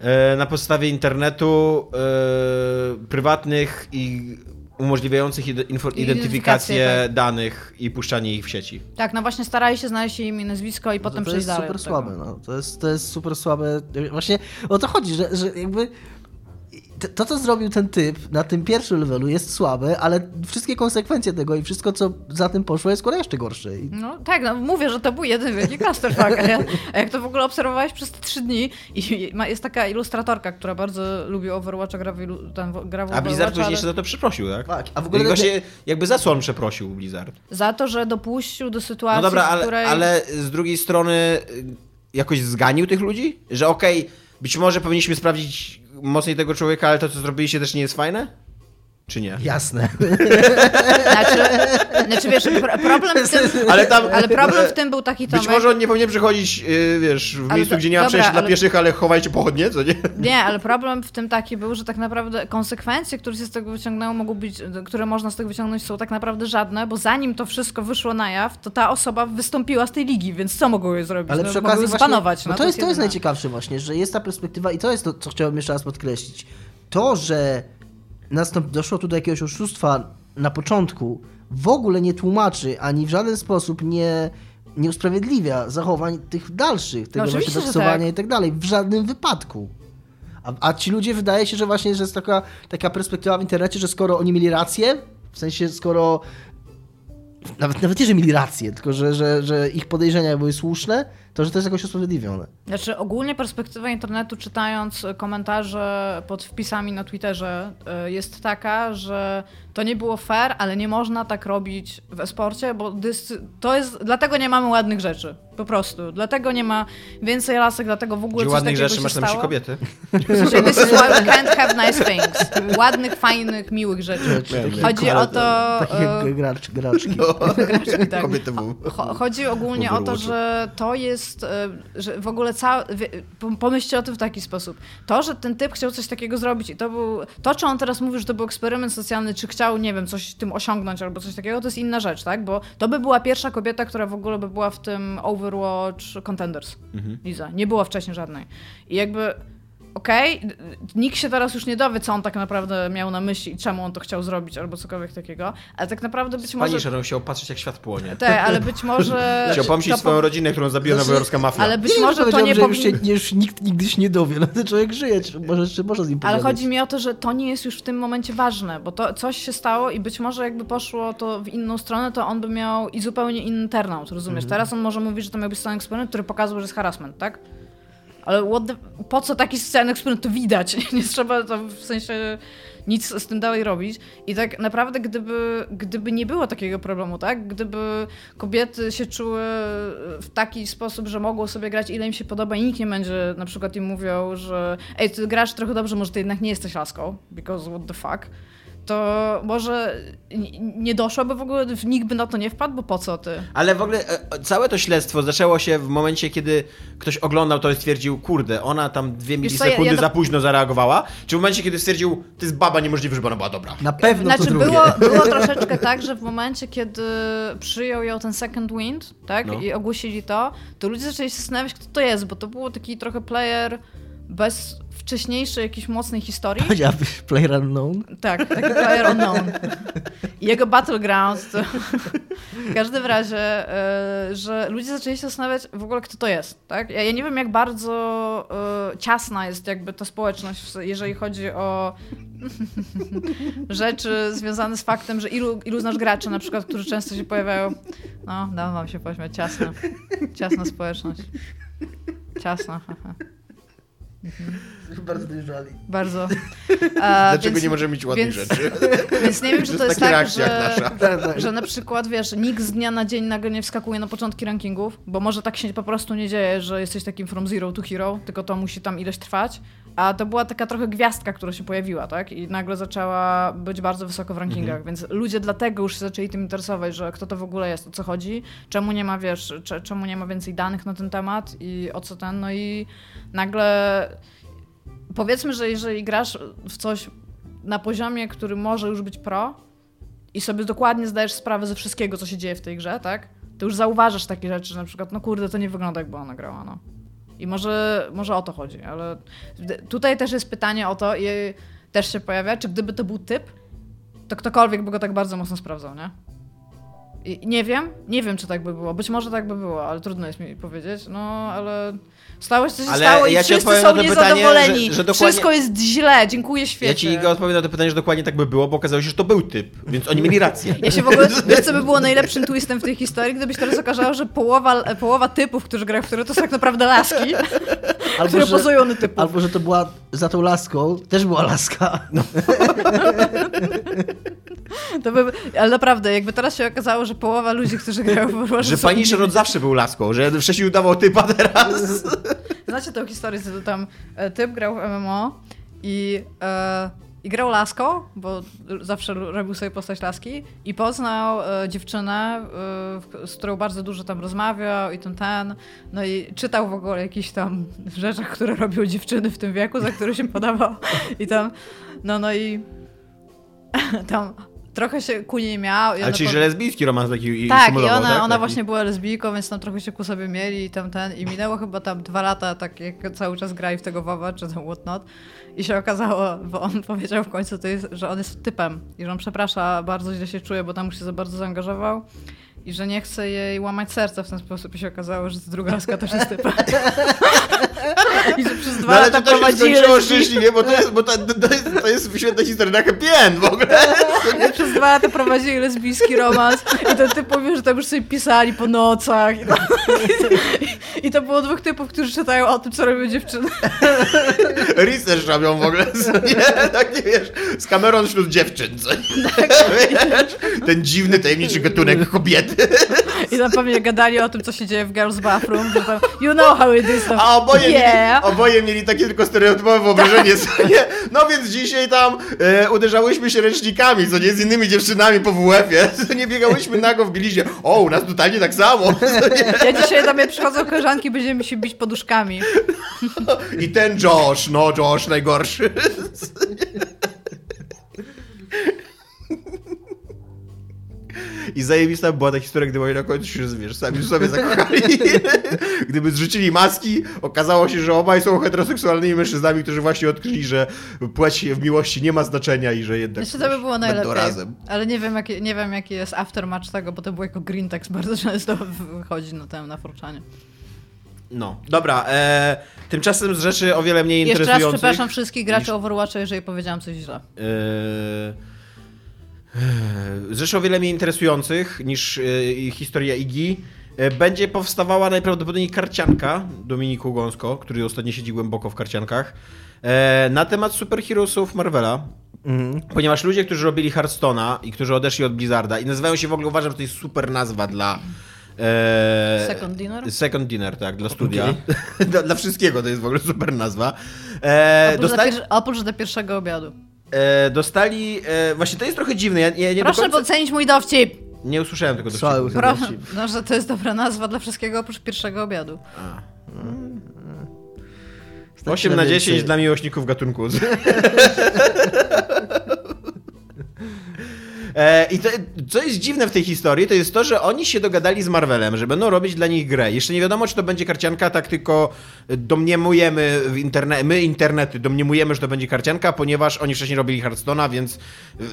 e, na podstawie internetu e, prywatnych i umożliwiających Identyfikację, tak. danych i puszczanie ich w sieci. Tak, no właśnie starali się znaleźć imię i nazwisko i No potem to, to przejść jest dalej. super od tego. słabe, no. To jest, to jest super słabe. Właśnie o to chodzi, że, że jakby to, co zrobił ten typ na tym pierwszym levelu jest słabe, ale wszystkie konsekwencje tego i wszystko, co za tym poszło, jest kurwa jeszcze gorsze. I No tak, no mówię, że to był jeden wielki clusterfuck, a, ja, a jak to w ogóle obserwowałeś przez te trzy dni i ma, jest taka ilustratorka, która bardzo lubi Overwatcha, gra w, ilu, tam, w- gra w A Blizzard później ale jeszcze za to przeprosił, tak? Tak, a w ogóle- właśnie jakby za co on przeprosił Blizzard? za to, że dopuścił do sytuacji, No dobra, w ale, której... ale z drugiej strony y, jakoś zganił tych ludzi? Że okej, być może powinniśmy sprawdzić mocniej tego człowieka, ale to, co zrobiliście też nie jest fajne? Czy nie? jasne. Znaczy, znaczy wiesz, pro, problem w tym... Ale tam... Ale problem w tym był taki Być Tomek... może on nie powinien przychodzić, y, wiesz, w Ale miejscu, to- gdzie nie ma przejścia dla ale- pieszych, ale chowajcie pochodnie, co nie? Nie, ale problem w tym taki był, że tak naprawdę konsekwencje, które się z tego wyciągnęło, mogą być, które można z tego wyciągnąć, są tak naprawdę żadne, bo zanim to wszystko wyszło na jaw, to ta osoba wystąpiła z tej ligi, więc co mogą jej zrobić? Ale no, przy okazji właśnie, zbanować. no No, to, jest, to jest najciekawsze właśnie, że jest ta perspektywa i to jest to, co chciałbym jeszcze raz podkreślić. To, że nastąp, doszło tu do jakiegoś oszustwa na początku, w ogóle nie tłumaczy, ani w żaden sposób nie, nie usprawiedliwia zachowań tych dalszych, tego właśnie że doksowania tak. i tak dalej, w żadnym wypadku. A, a ci ludzie wydaje się, że właśnie że jest taka, taka perspektywa w internecie, że skoro oni mieli rację, w sensie skoro nawet, nawet nie, że mieli rację, tylko że, że, że ich podejrzenia były słuszne, to że to jest jakoś usprawiedliwione. Znaczy ogólnie perspektywa internetu czytając komentarze pod wpisami na Twitterze y, jest taka, że to nie było fair, ale nie można tak robić w esporcie, bo to jest, dlatego nie mamy ładnych rzeczy. Po prostu. Dlatego nie ma więcej lasek, dlatego w ogóle Gdzie coś ładnych takiego rzeczy się masz na myśli kobiety. Sensie, this is why we can't have nice things. Ładnych, fajnych, miłych rzeczy. Chodzi o to... Takich e, jak gracz, graczki. Graczki, tak. Kobiety Chodzi ogólnie o to, że to jest, e, że w ogóle pomyślcie o tym w taki sposób. To, że ten typ chciał coś takiego zrobić i to był, to czy on teraz mówi, że to był eksperyment socjalny, czy chciał, nie wiem, coś tym osiągnąć albo coś takiego, to jest inna rzecz, tak? Bo to by była pierwsza kobieta, która w ogóle by była w tym Overwatch Contenders. Liza. Nie było wcześniej żadnej. I jakby okej, d- nikt się teraz już nie dowie, co on tak naprawdę miał na myśli i czemu on to chciał zrobić, albo cokolwiek takiego, ale tak naprawdę być może... Pani chciał patrzeć, jak świat płonie. Tak, ale być może... Chciał pomścić to swoją rodzinę, którą zabiła Znaczy, nowojorska mafia. Ale być Nie, może to nie że już, się, już nikt nigdy się nie dowie. No ten człowiek żyje, czy może, czy może z nim Ale pogadać. chodzi mi o to, że to nie jest już w tym momencie ważne, bo to coś się stało i być może jakby poszło to w inną stronę, to on by miał i zupełnie inny turnout, rozumiesz? Teraz on może mówić, że to miał być scen eksperyment, który pokazał, że jest harassment, tak? Ale the... po co taki scen eksperyment? To widać. Nie trzeba to w sensie nic z tym dalej robić. I tak naprawdę, gdyby, gdyby nie było takiego problemu, tak? Gdyby kobiety się czuły w taki sposób, że mogą sobie grać ile im się podoba i nikt nie będzie na przykład im mówił, że ej, ty grasz trochę dobrze, może ty jednak nie jesteś laską, because what the fuck, to może nie doszłoby w ogóle, nikt by na to nie wpadł, bo po co ty? Ale w ogóle e, całe to śledztwo zaczęło się w momencie, kiedy ktoś oglądał to i stwierdził, kurde, ona tam dwie milisekundy ja- ja to- za późno zareagowała, czy w momencie, kiedy stwierdził, to jest baba niemożliwe, żeby ona była dobra. Na pewno to Znaczy drugie. było, było troszeczkę tak, że w momencie, kiedy przyjął ją ten second wind, tak, No. i ogłosili to, to ludzie zaczęli się zastanawiać, kto to jest, bo to było taki trochę player bez wcześniejszej jakiejś mocnej historii. Powiedziałabyś player unknown? Tak, taki player unknown. Jego battlegrounds to... W każdym razie, e, że ludzie zaczęli się zastanawiać w ogóle, kto to jest, tak? Ja, ja nie wiem, jak bardzo e, ciasna jest jakby ta społeczność, jeżeli chodzi o rzeczy związane z faktem, że ilu, ilu znasz graczy na przykład, którzy często się pojawiają. No, dam wam się pośmiać, ciasna. Ciasna społeczność. Ciasna, haha. Bardzo dojrzali. Bardzo. A, Dlaczego więc- nie możemy mieć ładnych więc- rzeczy? Więc nie wiem, czy to jest taka tak, reakcja jak że, nasza. Tak, tak. że na przykład, wiesz, nikt z dnia na dzień nagle nie wskakuje na początki rankingów, bo może tak się po prostu nie dzieje, że jesteś takim from zero to hero, tylko to musi tam ileś trwać. A to była taka trochę gwiazdka, która się pojawiła, tak? I nagle zaczęła być bardzo wysoko w rankingach, Mhm. więc ludzie dlatego już się zaczęli tym interesować, że kto to w ogóle jest, o co chodzi, czemu nie ma, wiesz, cze- czemu nie ma więcej danych na ten temat i o co ten, no i nagle powiedzmy, że jeżeli grasz w coś na poziomie, który może już być pro i sobie dokładnie zdajesz sprawę ze wszystkiego, co się dzieje w tej grze, tak? To już zauważasz takie rzeczy, że na przykład, no kurde, to nie wygląda jakby ona grała, no. I może, może o to chodzi, ale tutaj też jest pytanie o to i też się pojawia, czy gdyby to był typ, to ktokolwiek by go tak bardzo mocno sprawdzał, nie? I nie wiem, nie wiem, czy tak by było. Być może tak by było, ale trudno jest mi powiedzieć. No, ale stało się, co się Ale stało i ja ci wszyscy są na to pytanie, niezadowoleni. że- że dokładnie- Wszystko jest źle, dziękuję świecie. Ja ci Iga, odpowiem na to pytanie, że dokładnie tak by było, bo okazało się, że to był typ, więc oni mieli rację. Ja się w ogóle, wiesz co by było najlepszym twistem w tej historii, gdybyś teraz okazało, że połowa, połowa typów, którzy grają w które to są tak naprawdę laski, które pozują na typów. albo że to była za tą laską, też była laska. No. To by, ale naprawdę, jakby teraz się okazało, że połowa ludzi, którzy grają w Overwatch Że są Punisher od zawsze był laską, że wcześniej udawał typa teraz. Znacie tę historię, że tam e, typ grał w MMO i, e, i grał laską, bo zawsze robił sobie postać laski i poznał e, dziewczynę, e, z którą bardzo dużo tam rozmawiał i ten, ten, no i czytał w ogóle jakichś tam rzeczach, które robią dziewczyny w tym wieku, za które się podawał i tam, no no i tam trochę się ku niej miał. Ale czyli, po- że lesbijski romans taki tak, i ona, tak? ona właśnie była lesbijką, więc tam trochę się ku sobie mieli i tam ten. I minęło chyba tam dwa lata, tak jak cały czas grali w tego WoWa, czy tam whatnot. I się okazało, bo on powiedział w końcu, to jest, że on jest typem i że on przeprasza, bardzo źle się czuje, bo tam już się za bardzo zaangażował. I że nie chce jej łamać serca w ten sposób i się okazało, że druga laska też jest typem. I że przez dwa No ale lata to, to się skończyło szczęśliwie, bo to jest, bo to, to, jest, to jest świetna historia na happy end w ogóle. Przez dwa lata prowadzili lesbijski romans i ten typ mówił, że tam już sobie pisali po nocach. I to, i to było dwóch typów, którzy czytają o tym, co robią dziewczyny. Research robią w ogóle, nie? Tak nie wiesz, z kamerą wśród dziewczyn, co nie? Wiesz? Ten dziwny, tajemniczy gatunek kobiety. I tam pewnie gadali o tym, co się dzieje w Girls Bathroom, tam, you know how it is. Tam, A oboje, yeah. Oboje mieli takie tylko stereotypowe wyobrażenie, co nie? No więc dzisiaj tam e, uderzałyśmy się ręcznikami, co nie? Z innymi dziewczynami po WF-ie, co nie? Biegałyśmy nago w bielizie. O, u nas totalnie tak samo. Ja dzisiaj do mnie przychodzą koleżanki, będziemy się bić poduszkami. I ten Josh, no Josh najgorszy. I zajebista była ta historia, gdy oni na końcu się, wiesz, sami sobie zakochali. Gdyby zrzucili maski, okazało się, że obaj są heteroseksualnymi mężczyznami, którzy właśnie odkryli, że płeć w miłości nie ma znaczenia i że jednak Myślę, to by było najlepiej. razem. Ale nie wiem, jaki, nie wiem, jaki jest aftermatch tego, bo to było jako green text bardzo często wychodzi na tem, na forczanie. No, dobra. E, tymczasem z rzeczy o wiele mniej Jeszcze raz interesujących... przepraszam wszystkich graczy niż- Overwatcha, jeżeli powiedziałam coś źle. Eee, Rzeczy o wiele mniej interesujących niż e, historia Igi. E, Będzie powstawała najprawdopodobniej karcianka Dominiku Gąsko, który ostatnio siedzi głęboko w karciankach, e, na temat superheroesów Marvela. Ponieważ ludzie, którzy robili Hearthstone'a i którzy odeszli od Blizzarda i nazywają się w ogóle, uważam, że to jest super nazwa dla... e, Second Dinner? Second Dinner, tak, dla studia. dla, dla wszystkiego to jest w ogóle super nazwa. E, Oprócz, dostali- do, pier- oprócz do pierwszego obiadu. E, dostali. E, właśnie to jest trochę dziwne. Ja, ja nie Proszę końca, docenić mój dowcip! Nie usłyszałem tego Słaby dowcipu. chyba. Proszę, no, że to jest dobra nazwa dla wszystkiego oprócz pierwszego obiadu. A. Znaczy 8 na 10 więcej. dla miłośników gatunku. E, I to, co jest dziwne w tej historii, to jest to, że oni się dogadali z Marvelem, że będą robić dla nich grę. Jeszcze nie wiadomo, czy to będzie karcianka, tak tylko domniemujemy w interne my internety domniemujemy, że to będzie karcianka, ponieważ oni wcześniej robili Hearthstone'a, więc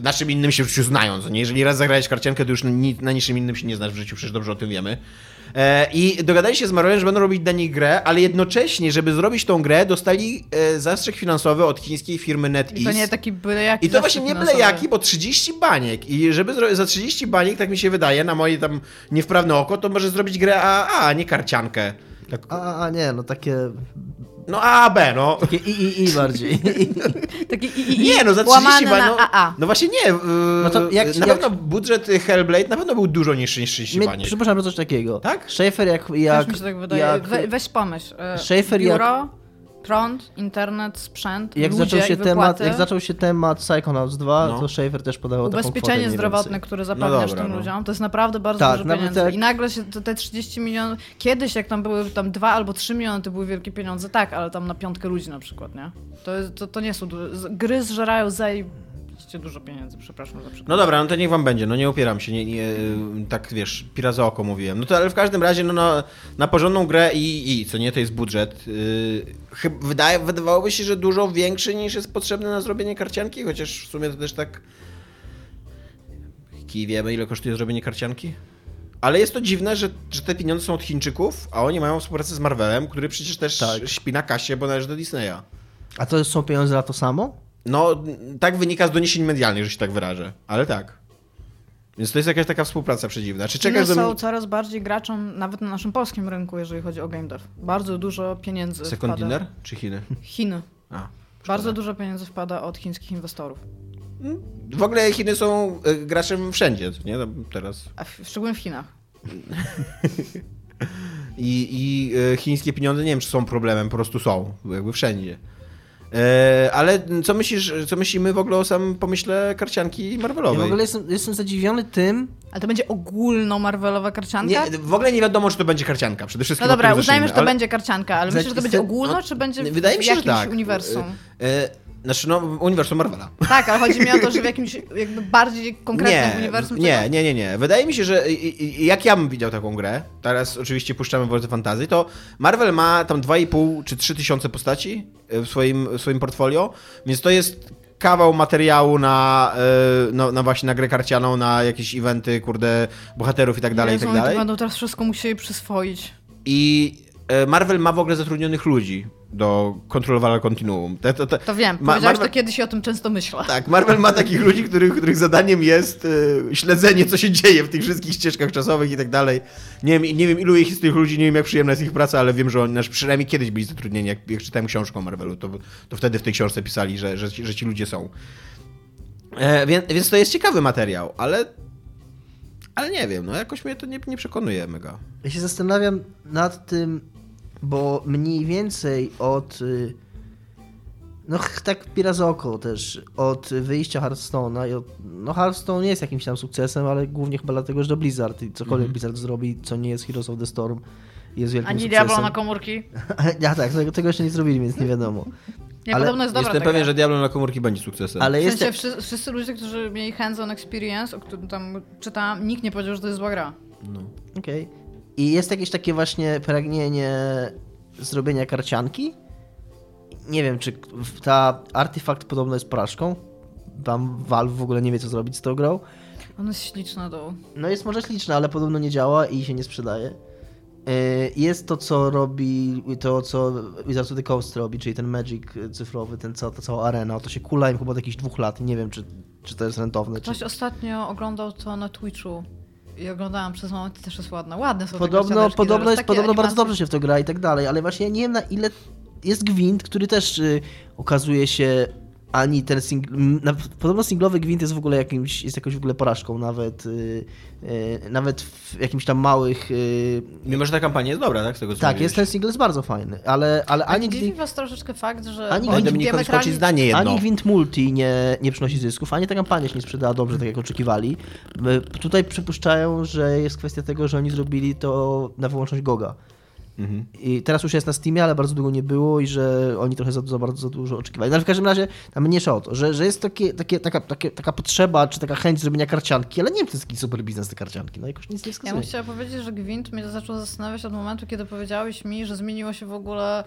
na czym innym się w życiu znają. co Nie? Jeżeli raz zagrałeś karciankę, to już ni na niczym innym się nie znasz w życiu, przecież dobrze o tym wiemy. E, I dogadali się z Marvelem, że będą robić dla nich grę, ale jednocześnie, żeby zrobić tą grę, dostali e, zastrzyk finansowy od chińskiej firmy NetEase. I to nie taki byle jaki I to właśnie nie byle jaki, bo 30 baniek. I żeby za 30 baniek, tak mi się wydaje, na moje tam niewprawne oko, to może zrobić grę A, a nie karciankę. Tak. A, a nie, no takie No A, B, no. Takie i, i, i bardziej. Taki i, i, i, Nie, no za 30 łamane ba- na no, AA. no właśnie nie. Yy, No to jak- na jak- pewno budżet Hellblade na pewno był dużo niższy niż 30 My baniek. przypuszczamy coś takiego. Tak? Schaefer jak... Jak, mi się tak wydaje. jak, We, weź pomyśl. e, Schaefer jak- Biuro, prąd, internet, sprzęt, jak ludzie zaczął się i temat, jak zaczął się temat Psychonauts 2, No. to Schaefer też podawał taką kwotę Ubezpieczenie mniej zdrowotne, więcej. które zapewniasz dobra, tym no. ludziom, to jest naprawdę bardzo Tak, dużo pieniędzy. jak- I nagle się te, te 30 milionów. Kiedyś, jak tam były tam 2 albo 3 miliony, to były wielkie pieniądze, tak, ale tam na piątkę ludzi na przykład, nie? To, jest, to, to nie są Gry zżerają dużo pieniędzy, przepraszam za przykład. No dobra, no to niech wam będzie, no nie upieram się, nie, nie, tak wiesz, pira za oko mówiłem. No to ale w każdym razie, no, no na porządną grę i, i co nie, to jest budżet. Yy, wydaje, wydawałoby się, że dużo większy niż jest potrzebny na zrobienie karcianki, chociaż w sumie to też tak... Kij wiemy, ile kosztuje zrobienie karcianki? Ale jest to dziwne, że, że te pieniądze są od Chińczyków, a oni mają współpracę z Marvelem, który przecież też Tak. śpi na kasie, bo należy do Disneya. A to są pieniądze za to samo? No, tak wynika z doniesień medialnych, że się tak wyrażę, ale tak. Więc to jest jakaś taka współpraca przedziwna. Czy Chiny czekasz do są coraz bardziej graczem nawet na naszym polskim rynku, jeżeli chodzi o game dev. Bardzo dużo pieniędzy Second wpada. dinner czy Chiny? Chiny. A, Bardzo dużo pieniędzy wpada od chińskich inwestorów. W ogóle Chiny są e, graczem wszędzie, nie? No, teraz. A w, szczególnie w Chinach. I, I e, chińskie pieniądze nie wiem, czy są problemem, po prostu są, jakby wszędzie. E, ale co myślisz, co myślimy w ogóle o samym pomyśle karcianki Ja Marvelowej? w ogóle jestem, jestem zadziwiony tym, Ale to będzie ogólno Marvelowa karcianka? nie, w ogóle nie wiadomo, czy to będzie karcianka. Przede wszystkim No dobra, uznajmy, że to ale- będzie karcianka, ale myślisz, że to będzie za- ogólno, no, czy będzie Wydaje w mi się, że jakimś tak. uniwersum? Znaczy, no, uniwersum Marvela. Tak, ale chodzi mi o to, że w jakimś jakby bardziej konkretnym nie, uniwersum. Nie, czego- nie, nie, nie. Wydaje mi się, że jak ja bym widział taką grę, teraz oczywiście puszczamy Władze Fantazji, to Marvel ma tam 2,5 czy 3 tysiące postaci e, w swoim, w swoim portfolio, więc to jest kawał materiału na, e, no, na właśnie na grę karcianą, na jakieś eventy, kurde, bohaterów i tak dalej, i tak dalej. będą teraz wszystko musieli przyswoić. I Marvel ma w ogóle zatrudnionych ludzi do kontrolowania kontinuum. Te- to- to- To wiem, Ma- powiedziałeś Marvel- to kiedyś i o tym często myślę. tak, Marvel ma takich ludzi, których, których zadaniem jest e, śledzenie, co się dzieje w tych wszystkich ścieżkach czasowych i tak dalej. Nie wiem, nie wiem, ilu ich jest tych ludzi, nie wiem, jak przyjemna jest ich praca, ale wiem, że oni znaczy, przynajmniej kiedyś byli zatrudnieni. Jak, jak czytałem książkę o Marvelu, to, to wtedy w tej książce pisali, że, że, ci- że ci ludzie są. E, więc, więc to jest ciekawy materiał, ale. Ale nie wiem, no jakoś mnie to nie, nie przekonuje mega. Ja się zastanawiam nad tym, bo mniej więcej od. y, No, tak pira za oko też. Od wyjścia Hearthstone'a. i od- No, Hearthstone nie jest jakimś tam sukcesem, ale głównie chyba dlatego, że to Blizzard. I cokolwiek Mhm. Blizzard zrobi, co nie jest Heroes of the Storm, jest wielkim Ani sukcesem. Diablo na komórki. ja tak, tego, tego jeszcze nie zrobili, więc nie wiadomo. Nie, Ale podobno jest dobra Jestem pewien, gra. że Diablo na komórki będzie sukcesem. Ale W jest. sensie wszyscy, wszyscy ludzie, którzy mieli hands-on experience, o którym tam czytałam, nikt nie powiedział, że to jest zła gra. No. Okej. I jest jakieś takie właśnie pragnienie zrobienia karcianki. Nie wiem, czy ta artefakt podobno jest porażką. Tam Valve w ogóle nie wie, co zrobić z tą grą. Ona jest śliczna do... No jest może śliczna, ale podobno nie działa i się nie sprzedaje. Yy, Jest to, co robi, to co Wizards of the Coast robi, czyli ten Magic cyfrowy, ten, ta cała arena. To się kula im chyba od jakichś dwóch lat. Nie wiem, czy, czy to jest rentowne. Czy... Ktoś ostatnio oglądał to na Twitchu i oglądałam przez moment i też jest ładna. Ładne są Podobno, podobno, jest, podobno bardzo animacje. dobrze się w to gra i tak dalej, ale właśnie ja nie wiem na ile jest Gwint, który też y, okazuje się ani ten singl... podobno singlowy Gwint jest w ogóle jakimś, jest jakąś w ogóle porażką nawet y, y, nawet w jakimś tam małych y, Mimo, że ta kampania jest dobra, tak? Z tego, co tak, mówiłeś. jest ten single jest bardzo fajny, ale, ale A nie ani, dziwi Gwint, was troszeczkę fakt, że Ani Gwint diametralnie- zdanie jedno. ani Gwint Multi nie, nie przynosi zysków, ani ta kampania się nie sprzedała dobrze, tak jak oczekiwali. Y, Tutaj przypuszczają, że jest kwestia tego, że oni zrobili to na wyłączność Goga. Mhm. I teraz już jest na Steamie, ale bardzo długo nie było i że oni trochę za, za bardzo za dużo oczekiwali. No ale w każdym razie tam mniejsza o to, że, że jest takie, takie, taka, takie, taka potrzeba, czy taka chęć zrobienia karcianki, ale nie wiem, czy to jest taki super biznes te karcianki. No jakoś nic nie Ja wskazuje. bym chciała powiedzieć, że Gwint mnie zaczął zastanawiać od momentu, kiedy powiedziałeś mi, że zmieniło się w ogóle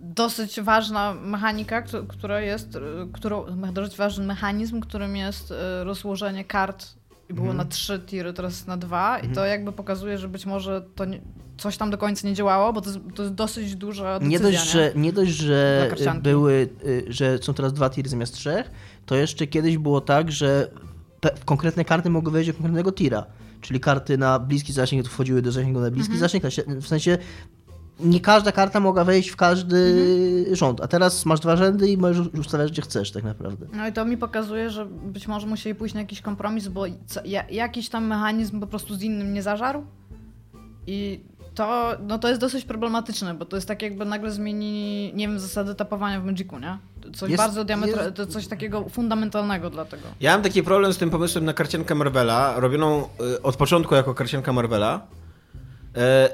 dosyć ważna mechanika, któ- która jest, y, którą, dosyć ważny mechanizm, którym jest y, rozłożenie kart i było na trzy tiry, teraz na dwa i to jakby pokazuje, że być może to nie, coś tam do końca nie działało, bo to jest, to jest dosyć duża decyzja, Nie dość, że, nie dość, że karcianki. były, y, że są teraz dwa tiry zamiast trzech, to jeszcze kiedyś było tak, że konkretne karty mogły wejść do konkretnego tira. Czyli karty na bliski zasięg wchodziły do zasięgu na bliski Mhm. zasięg, w sensie nie każda karta mogła wejść w każdy Mhm. rząd, a teraz masz dwa rzędy i możesz ustawiać gdzie chcesz tak naprawdę. No i to mi pokazuje, że być może musieli pójść na jakiś kompromis, bo co, ja, jakiś tam mechanizm po prostu z innym nie zażarł. I to, no to jest dosyć problematyczne, bo to jest tak jakby nagle zmienili, nie wiem, zasady tapowania w Magicu, nie? Coś Jest- bardzo diametra- jest- to coś takiego fundamentalnego dla tego. Ja mam taki problem z tym pomysłem na karciankę Marvela, robioną y, od początku jako karcianka Marvela,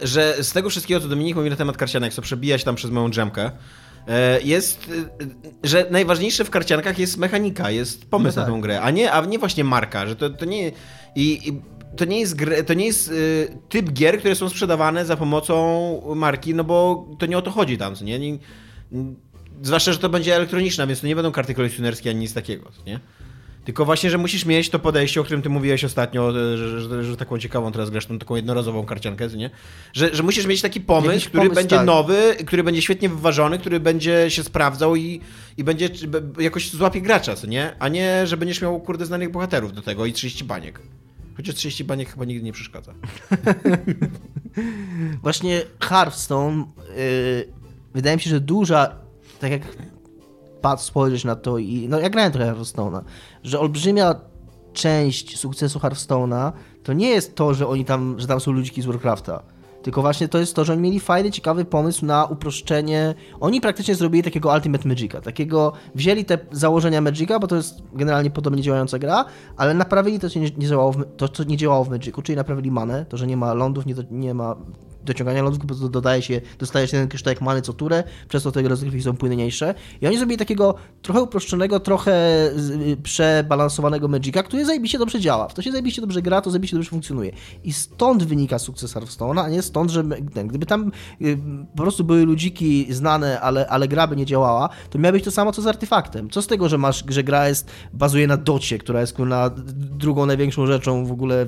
że z tego wszystkiego, co Dominik mówi na temat karcianek, co przebija się tam przez moją dżemkę, y, jest, y, że najważniejsze w karciankach jest mechanika, jest pomysł No na tak. tą grę, a nie, a nie właśnie marka, że to, to nie... I, i to nie jest, gry, to nie jest y, typ gier, które są sprzedawane za pomocą marki, no bo to nie o to chodzi tam, co nie? nie zwłaszcza, że to będzie elektroniczna, więc to nie będą karty kolekcjonerskie ani nic takiego, nie? Tylko właśnie, że musisz mieć to podejście, o którym ty mówiłeś ostatnio, że, że, że, że taką ciekawą teraz grasz, tą taką jednorazową karciankę, nie? Że, że musisz mieć taki pomysł, Jakiś który pomysł, będzie tak. nowy, który będzie świetnie wyważony, który będzie się sprawdzał i, i będzie jakoś złapie gracza, nie? A nie, że będziesz miał, kurde, znanych bohaterów do tego i 30 baniek. Chociaż 30 baniek chyba nigdy nie przeszkadza. Właśnie Hearthstone, yy, wydaje mi się, że duża, tak jak patrz, spojrzeć na to i, no ja grałem trochę Hearthstone'a, że olbrzymia część sukcesu Hearthstone'a to nie jest to, że oni tam, że tam są ludziki z Warcrafta, tylko właśnie to jest to, że oni mieli fajny, ciekawy pomysł na uproszczenie. Oni praktycznie zrobili takiego Ultimate Magica, takiego wzięli te założenia Magica, bo to jest generalnie podobnie działająca gra, ale naprawili to, co nie, nie działało w, to, co nie działało w Magicu, czyli naprawili manę, to, że nie ma lądów, nie, nie ma dociągania lądów, dodaje się, dostajesz jeden kryształek many co turę, przez to te rozgrywki są płynniejsze. I oni zrobili takiego trochę uproszczonego, trochę y, przebalansowanego Magica, który zajebiście dobrze działa. W to się zajebiście dobrze gra, to zajebiście dobrze funkcjonuje. I stąd wynika sukces Hearthstone'a, a nie stąd, że ten, gdyby tam y, po prostu były ludziki znane, ale, ale gra by nie działała, to miało być to samo co z artefaktem. Co z tego, że masz, że gra jest, bazuje na docie, która jest kurna drugą największą rzeczą w ogóle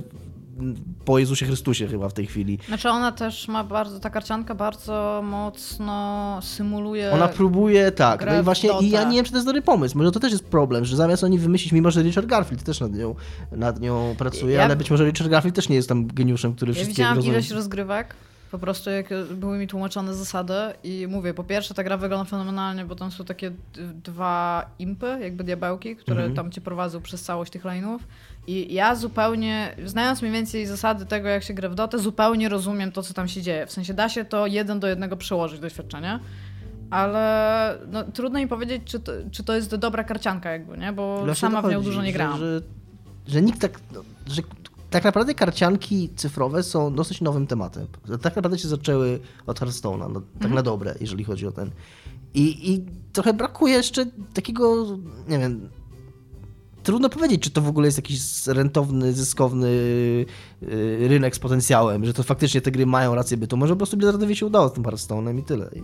po Jezusie Chrystusie chyba w tej chwili. Znaczy ona też ma bardzo, ta karcianka bardzo mocno symuluje... Ona próbuje, tak. No i właśnie, i ja nie wiem, czy to jest dobry pomysł. Może to też jest problem, że zamiast oni wymyślić, mimo że Richard Garfield też nad nią, nad nią pracuje, Ja- ale być może Richard Garfield też nie jest tam geniuszem, który Ja wszystkie widziałam rozumie. ilość rozgrywek, po prostu jak były mi tłumaczone zasady i mówię, po pierwsze ta gra wygląda fenomenalnie, bo tam są takie dwa impy, jakby diabełki, które Mhm. tam cię prowadzą przez całość tych lane'ów i ja zupełnie, znając mniej więcej zasady tego, jak się gra w Dotę, zupełnie rozumiem to, co tam się dzieje. W sensie da się to jeden do jednego przełożyć doświadczenie. Ale no, trudno mi powiedzieć, czy to, czy to jest dobra karcianka, jakby, nie? Bo Właśnie sama w nią chodzi, dużo nie że- grałam. Że, że nikt tak, no, że tak naprawdę karcianki cyfrowe są dosyć nowym tematem. Tak naprawdę się zaczęły od Hearthstone'a, no, tak Mhm. na dobre, jeżeli chodzi o ten. I, I trochę brakuje jeszcze takiego, nie wiem, trudno powiedzieć, czy to w ogóle jest jakiś rentowny, zyskowny y, rynek z potencjałem, że to faktycznie te gry mają rację bytu. Może po prostu Blizzardowi się udało z tym Hearthstone'em i tyle. I...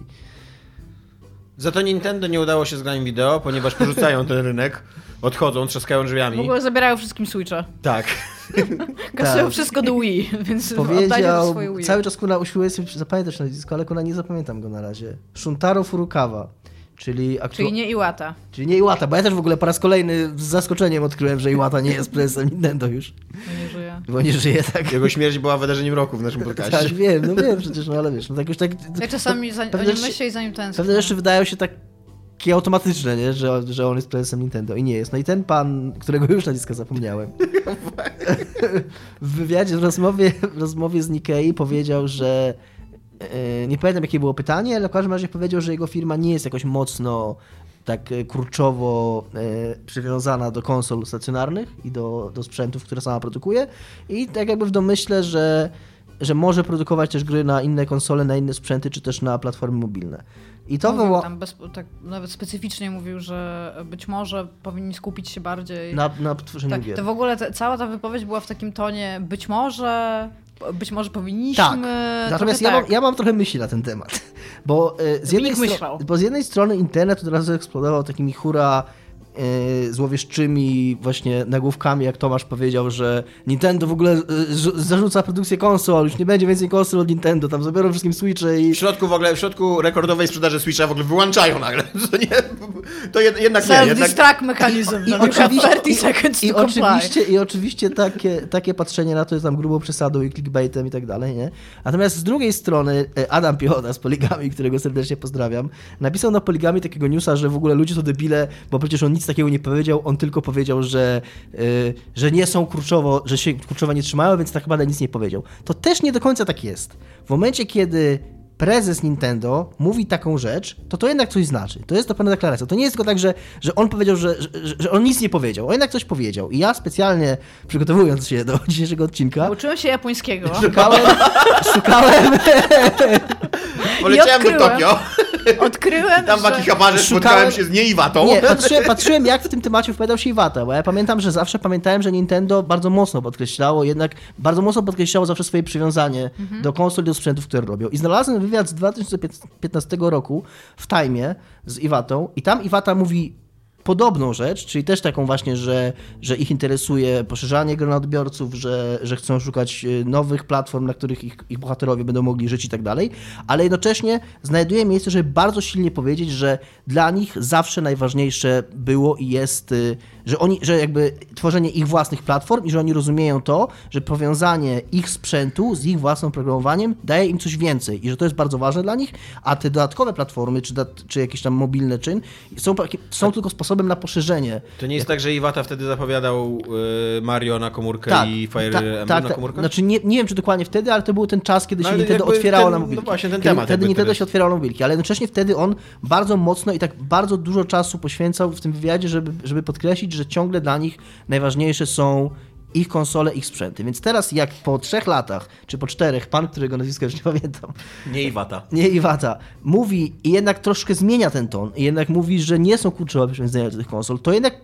Za to Nintendo nie udało się z graniem wideo, ponieważ porzucają ten rynek, odchodzą, trzaskają drzwiami. W ogóle zabierają wszystkim Switcha. Tak. Kasują Tak. wszystko do Wii, więc Powiedział, swoje Wii. cały czas kuna usiłuję sobie zapamiętać nazwisko, ale kuna nie zapamiętam go na razie. Shuntaro Furukawa, czyli, aktu... Czyli nie Iwata. czyli nie Iwata, bo ja też w ogóle po raz kolejny z zaskoczeniem odkryłem, że Iwata nie jest prezesem Nintendo już, No nie żyje. bo nie żyje tak. Jego śmierć była wydarzeniem roku w naszym Tak, podcaście. wiem, no wiem przecież, no ale wiesz, no tak już tak... Ja czasami za, o nim myślę i za nim tęsknię. Pewne rzeczy wydają się takie automatyczne, nie? Że, że on jest prezesem Nintendo i nie jest. No i ten pan, którego już nazwiska zapomniałem, w wywiadzie, w rozmowie, w rozmowie z Nikkei powiedział, że e, nie pamiętam jakie było pytanie, ale w każdym razie powiedział, że jego firma nie jest jakoś mocno tak e, kurczowo e, przywiązana do konsol stacjonarnych i do, do sprzętów, które sama produkuje i tak jakby w domyśle, że, że może produkować też gry na inne konsole, na inne sprzęty, czy też na platformy mobilne. I to Mówił wywoła... tam bez, tak nawet specyficznie mówił, że być może powinni skupić się bardziej... Na, na tworzeniu tak, gier. to w ogóle te, cała ta wypowiedź była w takim tonie być może, być może powinniśmy... Tak. Natomiast ja, trochę mam, ja mam trochę myśli na ten temat. Bo, e, z jednej stro- bo z jednej strony internet od razu eksplodował takimi hura złowieszczymi właśnie nagłówkami, jak Tomasz powiedział, że Nintendo w ogóle rzu- zarzuca produkcję konsol, już nie będzie więcej konsol od Nintendo, tam zabiorą wszystkim Switche i... W środku w ogóle, w środku rekordowej sprzedaży Switcha w ogóle wyłączają nagle. To, nie, to jed, jednak nie, jednak... Mechanism. I have oczywiście, 30 seconds i, i, oczywiście, I oczywiście takie, takie patrzenie na to jest tam grubą przesadą i clickbaitem i tak dalej, nie? Natomiast z drugiej strony e, Adam Piechota z Poligami, którego serdecznie pozdrawiam, napisał na Poligami takiego newsa, że w ogóle ludzie to debile, bo przecież on nic takiego nie powiedział, on tylko powiedział, że, y, że nie są kurczowo, że się kurczowo nie trzymają, więc tak naprawdę nic nie powiedział. To też nie do końca tak jest. W momencie, kiedy prezes Nintendo mówi taką rzecz, to to jednak coś znaczy. To jest to pewna deklaracja. To nie jest tylko tak, że, że on powiedział, że, że, że on nic nie powiedział. On jednak coś powiedział. I ja specjalnie przygotowując się do dzisiejszego odcinka, Uczyłem się japońskiego. szukałem, szukałem, Poleciałem do. Tokio, Odkryłem, tam w że... Akihabarze Szukałem- spotkałem się z Nieiwatą. Nie, patrzyłem, patrzyłem jak w tym temacie wypowiadał się Iwata, bo ja pamiętam, że zawsze pamiętałem, że Nintendo bardzo mocno podkreślało, jednak bardzo mocno podkreślało zawsze swoje przywiązanie do konsol i do sprzętów, które robią. I znalazłem wywiad z 2015 roku w Time z Iwatą i tam Iwata mówi podobną rzecz, czyli też taką właśnie, że, że ich interesuje poszerzanie grona odbiorców, że, że chcą szukać e, nowych platform, na których ich, ich bohaterowie będą mogli żyć i tak dalej, ale jednocześnie znajduje miejsce, żeby bardzo silnie powiedzieć, że dla nich zawsze najważniejsze było i jest, y, że oni, że jakby tworzenie ich własnych platform i że oni rozumieją to, że powiązanie ich sprzętu z ich własnym programowaniem daje im coś więcej i że to jest bardzo ważne dla nich, a te dodatkowe platformy, czy, dat, czy jakieś tam mobilne czyn, są, są tylko sposobem na poszerzenie To nie jest tak, że Iwata wtedy zapowiadał y, Mario na komórkę i Fire ta- Emblem tak, na tak. komórkę? Znaczy nie, nie wiem, czy dokładnie wtedy, ale to był ten czas, kiedy No, się Nintendo otwierało ten- na no mobilki. właśnie, ten temat Wtedy Nintendo wtedy. się otwierało na mobilki, ale jednocześnie wtedy on bardzo mocno i tak bardzo dużo czasu poświęcał w tym wywiadzie, żeby, żeby podkreślić, że ciągle dla nich najważniejsze są ich konsole, ich sprzęty. Więc teraz jak po trzech latach, czy po czterech, pan, którego nazwiska już nie pamiętam, Nie Iwata. nie Iwata, mówi i jednak troszkę zmienia ten ton i jednak mówi, że nie są kluczowe przywiązania do tych konsol, to jednak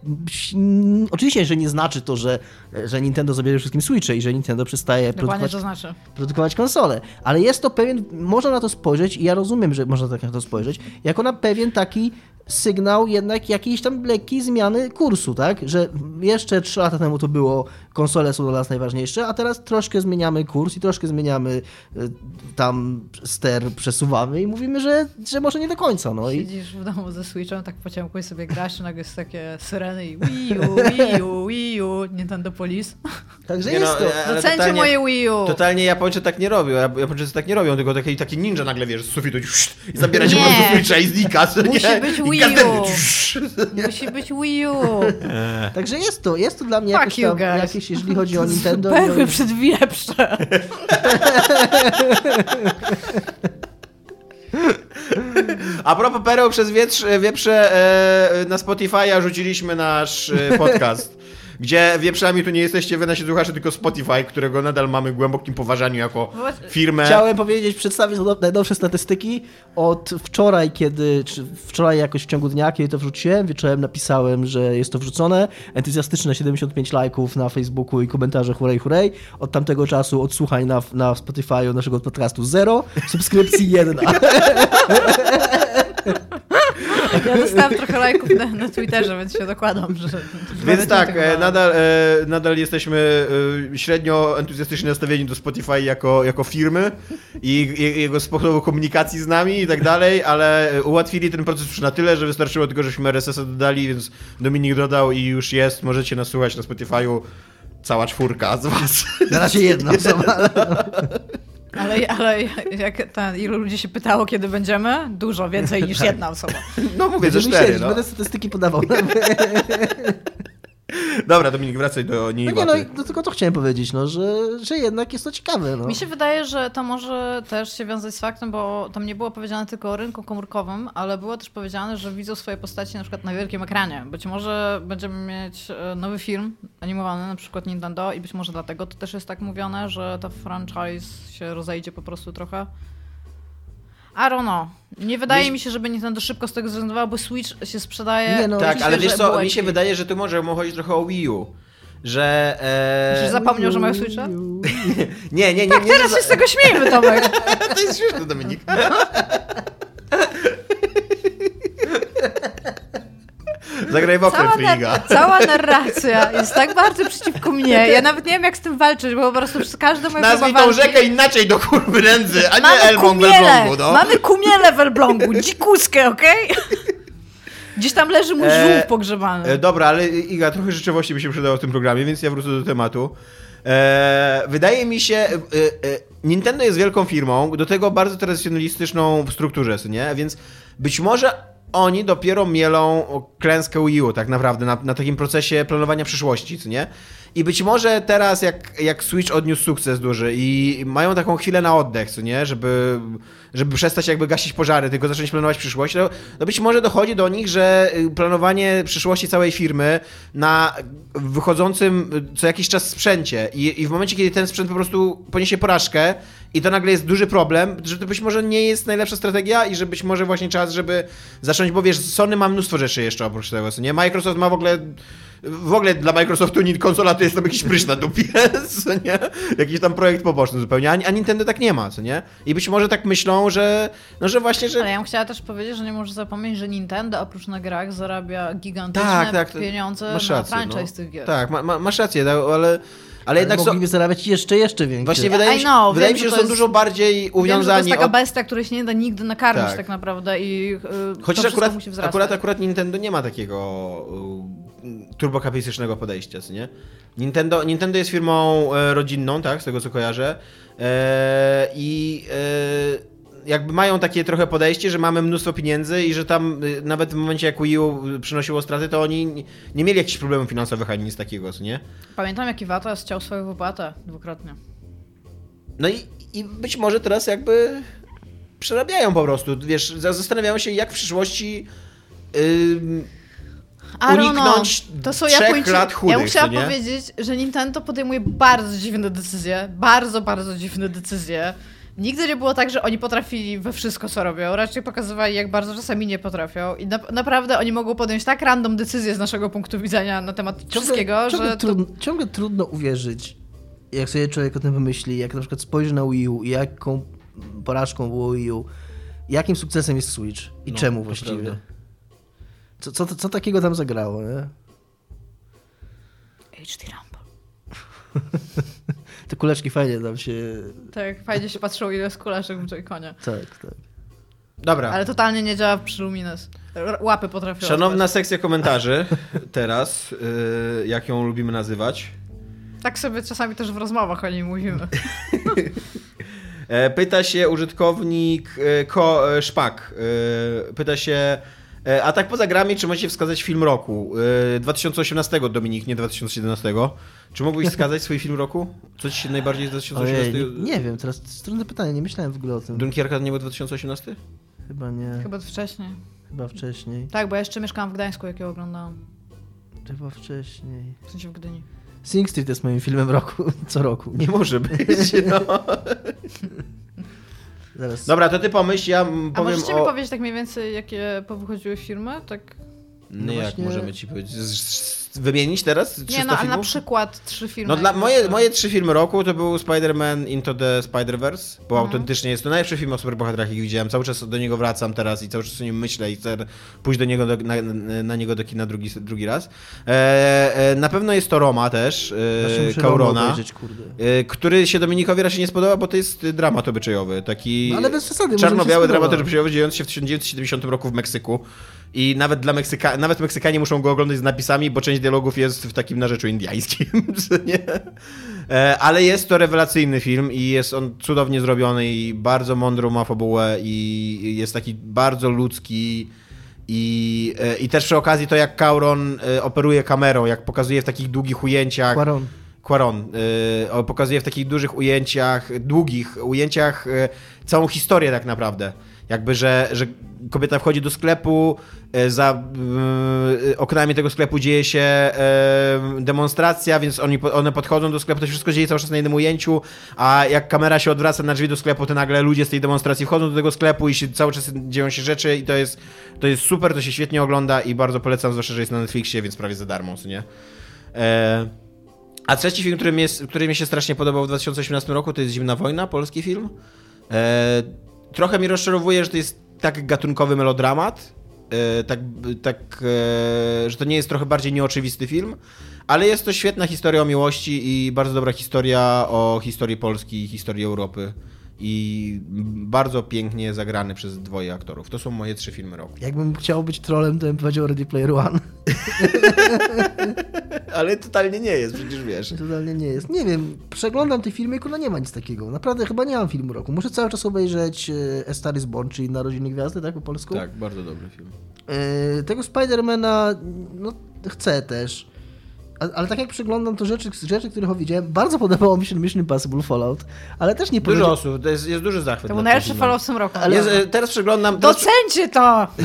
oczywiście, że nie znaczy to, że, że Nintendo zabierze wszystkim Switche i że Nintendo przestaje produkować, to znaczy. produkować konsole, ale jest to pewien, można na to spojrzeć i ja rozumiem, że można tak na to spojrzeć, jako na pewien taki sygnał jednak jakiejś tam lekkiej zmiany kursu, tak? Że jeszcze trzy lata temu to było konsole są dla nas najważniejsze, a teraz troszkę zmieniamy kurs i troszkę zmieniamy y, tam ster, przesuwamy i mówimy, że, że może nie do końca, no i Siedzisz w domu ze Switchem, tak po ciemku i sobie grasz nagle jest takie syreny i Wii U, Wii U, Wii U, Nintendo Police. także Nie jest no, to. Docencie totalnie- moje Wii U. Totalnie Japończycy tak nie robią. Jap- Japończycy tak nie robią, tylko taki, taki ninja nagle, wiesz, z sufitu i zabiera się Nie. po prostu Switcha i znika. Musi nie? być I Wii U. Musi być Wii U. Także jest to, jest to dla mnie Fuck tam, guys. Jeśli chodzi o Nintendo. Perły przed wieprze. A propos pereł przez wietrz, wieprze, e, na Spotify'a rzuciliśmy nasz e, podcast. Gdzie wieprzami tu nie jesteście wy nasi słuchacze, tylko Spotify, którego nadal mamy w głębokim poważaniu jako firmę. Chciałem powiedzieć, przedstawić najnowsze statystyki. Od wczoraj, kiedy, czy wczoraj jakoś w ciągu dnia, kiedy to wrzuciłem, wieczorem napisałem, że jest to wrzucone. Entuzjastyczne 75 lajków na Facebooku i komentarze hurej, hurej. Od tamtego czasu odsłuchań na, na Spotify naszego podcastu zero, subskrypcji jedna. Ja dostałam trochę lajków na, na Twitterze, więc się dokładam, że... Więc tak, e, nadal, e, nadal jesteśmy e, średnio entuzjastycznie nastawieni do Spotify jako, jako firmy i, i jego sposobu komunikacji z nami i tak dalej, ale ułatwili ten proces już na tyle, że wystarczyło tylko, żeśmy RSS-a dodali, więc Dominik dodał i już jest. Możecie nas słuchać na Spotify'u. Cała czwórka z was. Na razie jedna osoba. Ale, ale jak ten, ilu ludzi się pytało, kiedy będziemy? Dużo, więcej niż jedna osoba. No mówię, Żeby cztery. No. Będę statystyki podawał. Dobra, Dominik, wracaj do niej. No nie, no, i- no tylko to chciałem powiedzieć, no, że, że jednak jest to ciekawe. No. Mi się wydaje, że to może też się wiązać z faktem, bo tam nie było powiedziane tylko o rynku komórkowym, ale było też powiedziane, że widzą swoje postaci na przykład na wielkim ekranie. Być może będziemy mieć e, nowy film animowany, na przykład Nintendo i być może dlatego to też jest tak mówione, że ta franchise się rozejdzie po prostu trochę. I don't know. Nie wydaje Wiesz- mi się, żeby Nintendo szybko z tego zrezygnował, bo Switch się sprzedaje. Nie, no, Tak, Myślę, ale wiesz co, mi się wydaje, że tu może mu chodzić trochę o Wii U. Że... E... zapomniał, że mają Switcha? Nie, nie, nie. Tak, nie, teraz że- się z tego śmiejmy, Tomek. To jest śmieszne, Dominik. Zagraj w Cała, nar- cała narracja jest tak bardzo przeciwko mnie. Ja nawet nie wiem, jak z tym walczyć, bo po prostu przez każdą moją Nazwij tą rzekę inaczej do kurwy nędzy, a nie Mamy Elbląg w Elblągu, no. mamy kumiele w Elblągu, dzikuskę, okej? Gdzieś tam leży mój E, żółw pogrzebany. E, dobra, ale Iga, trochę rzeczywistości by się przydało w tym programie, więc ja wrócę do tematu. E, wydaje mi się, e, e, Nintendo jest wielką firmą, do tego bardzo tradycjonalistyczną w strukturze, nie? Więc być może oni dopiero mielą klęskę Wii U tak naprawdę na, na takim procesie planowania przyszłości, co nie? I być może teraz, jak, jak Switch odniósł sukces duży i mają taką chwilę na oddech, co nie? Żeby, żeby przestać jakby gasić pożary, tylko zacząć planować przyszłość, to być może dochodzi do nich, że y, planowanie przyszłości całej firmy na wychodzącym y, co jakiś czas sprzęcie i, i w momencie, kiedy ten sprzęt po prostu poniesie porażkę i to nagle jest duży problem, że to być może nie jest najlepsza strategia i że być może właśnie czas, żeby zacząć, bo wiesz, Sony ma mnóstwo rzeczy jeszcze oprócz tego, co nie? Microsoft ma w ogóle w ogóle dla Microsoftu konsola to jest tam jakiś prysz na dupie, co nie? Jakiś tam projekt poboczny zupełnie, a, Nintendo tak nie ma, co nie? I być może tak myślą, że no, że właśnie, że... Ale ja bym chciała też powiedzieć, że nie możesz zapomnieć, że Nintendo oprócz na grach zarabia gigantyczne Tak, tak, pieniądze masz na rację, franchise no. tych gier. Tak, ma, ma, masz rację, tak, ale, ale jednak są, mogliby zarabiać jeszcze, jeszcze więcej. właśnie wydaje mi się, know, wydaje wiem, mi się, że że są jest- dużo bardziej Wiem, że to jest uwiązani taka od... bestia, której się nie da nigdy nakarmić Tak. tak, naprawdę i yy, Chociaż akurat, musi wzrastać. akurat, akurat Nintendo nie ma takiego y, turbokapitalistycznego podejścia, co nie? Nintendo, Nintendo jest firmą e, rodzinną, tak, z tego co kojarzę. E, I e, jakby mają takie trochę podejście, że mamy mnóstwo pieniędzy i że tam y, nawet w momencie jak Wii U przynosiło straty, to oni nie- mieli jakichś problemów finansowych ani nic takiego, co nie? Pamiętam, jak Iwata chciał swoją wypłatę dwukrotnie. No i, i być może teraz jakby przerabiają po prostu, wiesz, za- zastanawiają się jak w przyszłości don't uniknąć know. To są trzech Japończycy. lat chudych, Ja nie? powiedzieć, że Nintendo podejmuje bardzo dziwne decyzje. Bardzo, bardzo dziwne decyzje. Nigdy nie było tak, że oni potrafili we wszystko, co robią. Raczej pokazywali, jak bardzo czasami nie potrafią. I na, naprawdę oni mogą podjąć tak random decyzje z naszego punktu widzenia na temat wszystkiego, ciągle, że. To... trudno, ciągle trudno uwierzyć, jak sobie człowiek o tym wymyśli, jak na przykład spojrzy na Wii U i jaką porażką było Wii U, jakim sukcesem jest Switch i No, czemu to właściwie. Co, co, co takiego tam zagrało, nie? HD Rumble. Te kuleczki fajnie tam się... Tak, fajnie się patrzyło, ile jest kuleczek w Joy-Conie. Tak, tak. Dobra. Ale totalnie nie działa przy Lumines. Łapy potrafią. Szanowna sekcja komentarzy, teraz, yy, jak ją lubimy nazywać. Tak sobie czasami też w rozmowach o niej mówimy. E, Pyta się użytkownik e, Ko e, Szpak. Pyta się. E, A tak poza grami, czy możecie wskazać film roku? E, 2018, Dominik, nie 2017. Czy mógłbyś wskazać swój film roku? Co ci się najbardziej z 2018? Ojej, nie, nie wiem, teraz trudne pytanie, nie myślałem w ogóle o tym. Dunkierka nie był 2018? Chyba nie, chyba, Chyba wcześniej. wcześniej. Tak, bo ja jeszcze mieszkałam w Gdańsku, jak ją oglądałam. Chyba wcześniej. W sensie w Gdyni. Sing Street jest moim filmem roku, co roku. Nie może być. No. Zaraz. Dobra, to ty pomyśl, ja mm, A powiem możecie mi o... powiedzieć tak mniej więcej, jakie powychodziły filmy? Tak... No, No jak właśnie- możemy ci powiedzieć? Z- z- Wymienić teraz 300 Nie no, ale na przykład trzy filmy. No dla moje, moje trzy filmy roku to był Spider-Man Into the Spider-Verse, bo Mhm. autentycznie jest to najlepszy film o superbohaterach, jaki widziałem. Cały czas do niego wracam teraz i cały czas o nim myślę i chcę pójść do niego do, na, na niego do kina drugi, drugi raz. E, e, na pewno jest to Roma też, e, Kaurona, e, który się Dominikowi raczej nie spodoba, bo to jest dramat obyczajowy, taki No ale bez się czarno-biały dramat obyczajowy dziejący się w 1970 roku w Meksyku. I nawet dla Meksyka, nawet Meksykanie muszą go oglądać z napisami, bo część dialogów jest w takim narzeczu indyjskim. nie? E, Ale jest to rewelacyjny film i jest on cudownie zrobiony i bardzo mądrą ma fabułę i jest taki bardzo ludzki. I, e, I też przy okazji to, jak Kauron e, operuje kamerą, jak pokazuje w takich długich ujęciach. Quaron. Quaron y, pokazuje w takich dużych ujęciach, długich ujęciach y, całą historię tak naprawdę. Jakby, że, że kobieta wchodzi do sklepu, y, za oknami tego sklepu dzieje się demonstracja, więc oni, one podchodzą do sklepu, to się wszystko dzieje cały czas na jednym ujęciu, a jak kamera się odwraca na drzwi do sklepu, to nagle ludzie z tej demonstracji wchodzą do tego sklepu i się, cały czas dzieją się rzeczy i to jest, to jest super, to się świetnie ogląda i bardzo polecam, zwłaszcza, że jest na Netflixie, więc prawie za darmo, co nie? E, a trzeci film, który mi, jest, który mi się strasznie podobał w 2018 roku, to jest Zimna Wojna, polski film. E, trochę mi rozczarowuje, że to jest tak gatunkowy melodramat, e, tak, tak e, że to nie jest trochę bardziej nieoczywisty film, ale jest to świetna historia o miłości i bardzo dobra historia o historii Polski i historii Europy. I bardzo pięknie zagrany przez dwoje aktorów. To są moje trzy filmy roku. Jakbym chciał być trolem, to bym powiedział Ready Player One. Ale totalnie nie jest, przecież wiesz. Totalnie nie jest. Nie wiem, przeglądam te filmy i kurwa nie ma nic takiego. Naprawdę chyba nie mam filmu roku. Muszę cały czas obejrzeć e, A Star is Born, czyli Narodziny Gwiazdy, tak po polsku? Tak, bardzo dobry film. E, tego Spidermana, no chcę też. Ale tak jak przeglądam to rzeczy, rzeczy, których widziałem, bardzo podobało mi się Mission Impossible Fallout, ale też nie Dużo powiedział... osób, to jest, jest duży zachwyt. To był najlepszy. Fallout w tym roku. Ale- Jest, e, teraz przeglądam... Teraz... Docencie to!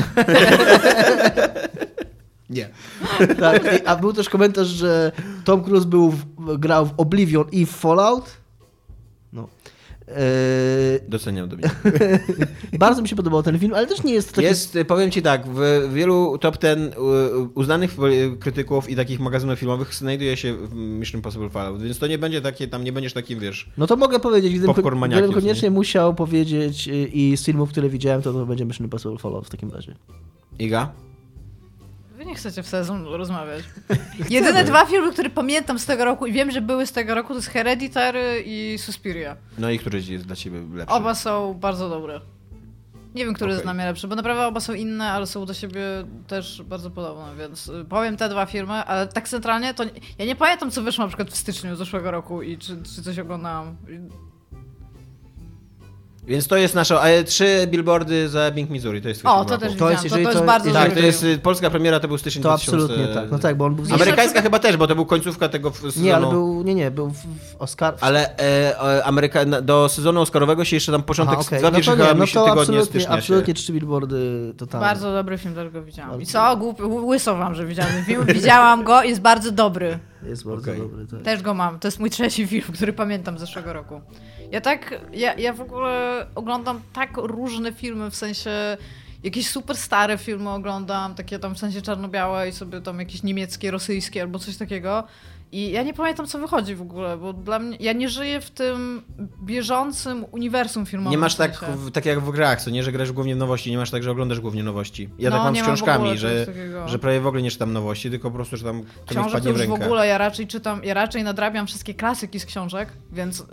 Nie. Tak, i- a był też komentarz, że Tom Cruise był w, grał w Oblivion i w Fallout. No. E, Doceniam Dominik. bardzo mi się podobał ten film, ale też nie jest taki... Jest, powiem ci tak, w wielu top ten uznanych krytyków i takich magazynów filmowych znajduje się w Mission Impossible Fallout, więc to nie będzie takie, tam nie będziesz takim, wiesz... No to mogę powiedzieć, gdybym, gdybym koniecznie musiał powiedzieć y, i z filmów, które widziałem, to to będzie Mission Impossible Fallout w takim razie. Iga? Nie chcecie w sezon rozmawiać. Jedyne dwa filmy, które pamiętam z tego roku i wiem, że były z tego roku, to jest Hereditary i Suspiria. No i który jest dla ciebie lepszy? Oba są bardzo dobre. Nie wiem, który jest Okej. dla mnie lepszy, bo naprawdę oba są inne, ale są do siebie też bardzo podobne, więc y, powiem te dwa filmy, ale tak centralnie to nie, ja nie pamiętam, co wyszło na przykład w styczniu zeszłego roku i czy, czy coś oglądałam. Więc to jest nasza... A trzy billboardy za Ebbing, Missouri, to jest twój O, film to roku. też To widziałam, jest, to, to, jest to- bardzo Tak, to jest... Polska premiera to był styczeń To 2000... absolutnie tak. No tak, bo on był... Amerykańska chyba też, bo to był końcówka tego sezonu. Nie, ale był... Nie, nie, był w, w Oscar... Ale e, Ameryka, do sezonu Oscarowego się jeszcze tam początek, Aha, okej. dwa no to nie, no to tygodnie absolutnie, stycznia absolutnie trzy billboardy totalnie. Bardzo dobry film, też go widziałam. I co? Głup, łyso wam, że widziałam film. Widziałam go, jest bardzo dobry. Jest bardzo Okej. dobry, tak. Też go mam. To jest mój trzeci film, który pamiętam z zeszłego roku. Ja tak, ja, ja w ogóle oglądam tak różne filmy, w sensie jakieś super stare filmy oglądam, takie tam w sensie czarno-białe i sobie tam jakieś niemieckie, rosyjskie albo coś takiego. I ja nie pamiętam, co wychodzi w ogóle, bo dla mnie, ja nie żyję w tym bieżącym uniwersum filmowym. Nie masz w tak, w, tak jak w grach, co nie, że grasz głównie w nowości, nie masz tak, że oglądasz głównie nowości. Ja No, tak mam nie z mam w książkami, ogóle że, że prawie w ogóle nie czytam nowości, tylko po prostu, że tam Książek to w już w rękę. ogóle ja raczej czytam, ja raczej nadrabiam wszystkie klasyki z książek, więc y,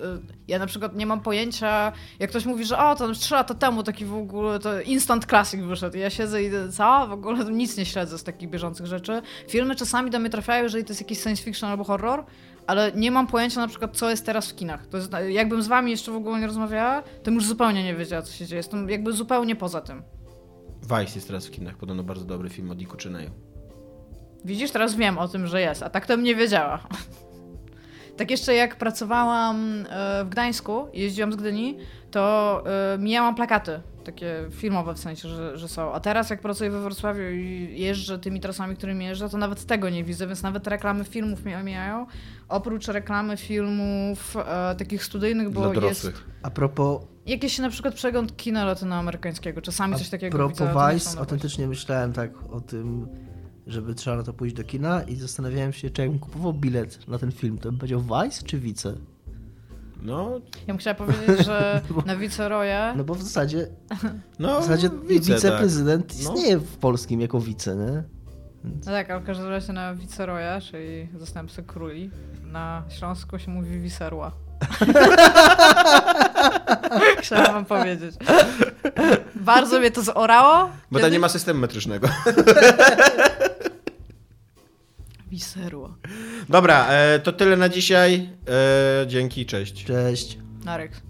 ja na przykład nie mam pojęcia, jak ktoś mówi, że o, to trzy lata temu taki w ogóle to instant classic wyszedł. I ja siedzę i co? W ogóle nic nie śledzę z takich bieżących rzeczy. Filmy czasami do mnie trafiają, jeżeli to jest jakiś science fiction albo horror, ale nie mam pojęcia na przykład, co jest teraz w kinach. To jest, jakbym z wami jeszcze w ogóle nie rozmawiała, to bym już zupełnie nie wiedziała, co się dzieje. Jestem jakby zupełnie poza tym. Vice jest teraz w kinach, podobno bardzo dobry film o Diku Czyneju. Widzisz, teraz wiem o tym, że jest, a tak to bym nie wiedziała. Tak jeszcze jak pracowałam e, w Gdańsku, jeździłam z Gdyni, to e, mijałam plakaty, takie filmowe w sensie, że, że są. A teraz jak pracuję we Wrocławiu i jeżdżę tymi trasami, którymi jeżdżę, to nawet tego nie widzę, więc nawet reklamy filmów mnie mijają. Oprócz reklamy filmów e, takich studyjnych, bo Dla jest. A propos, jakiś na przykład przegląd kina latynoamerykańskiego. Czasami coś takiego propos widzę. są Vice, autentycznie myślałem tak o tym, żeby trzeba na to pójść do kina i zastanawiałem się, czy jakbym kupował bilet na ten film, to bym powiedział Vice czy Vice? No, Ja bym chciała powiedzieć, że na Viceroye No bo w zasadzie, no w zasadzie widzę, wiceprezydent No. istnieje w polskim jako wice, nie? No tak, ale w każdym razie na Viceroya, czyli zastępcy króli, na Śląsku się mówi Wiserła. Chciałam wam powiedzieć. Bardzo mnie to zorało. Bo tam nie ma systemu metrycznego. Wiserła. Dobra, e, to tyle na dzisiaj. E, dzięki, cześć. Cześć. Narek.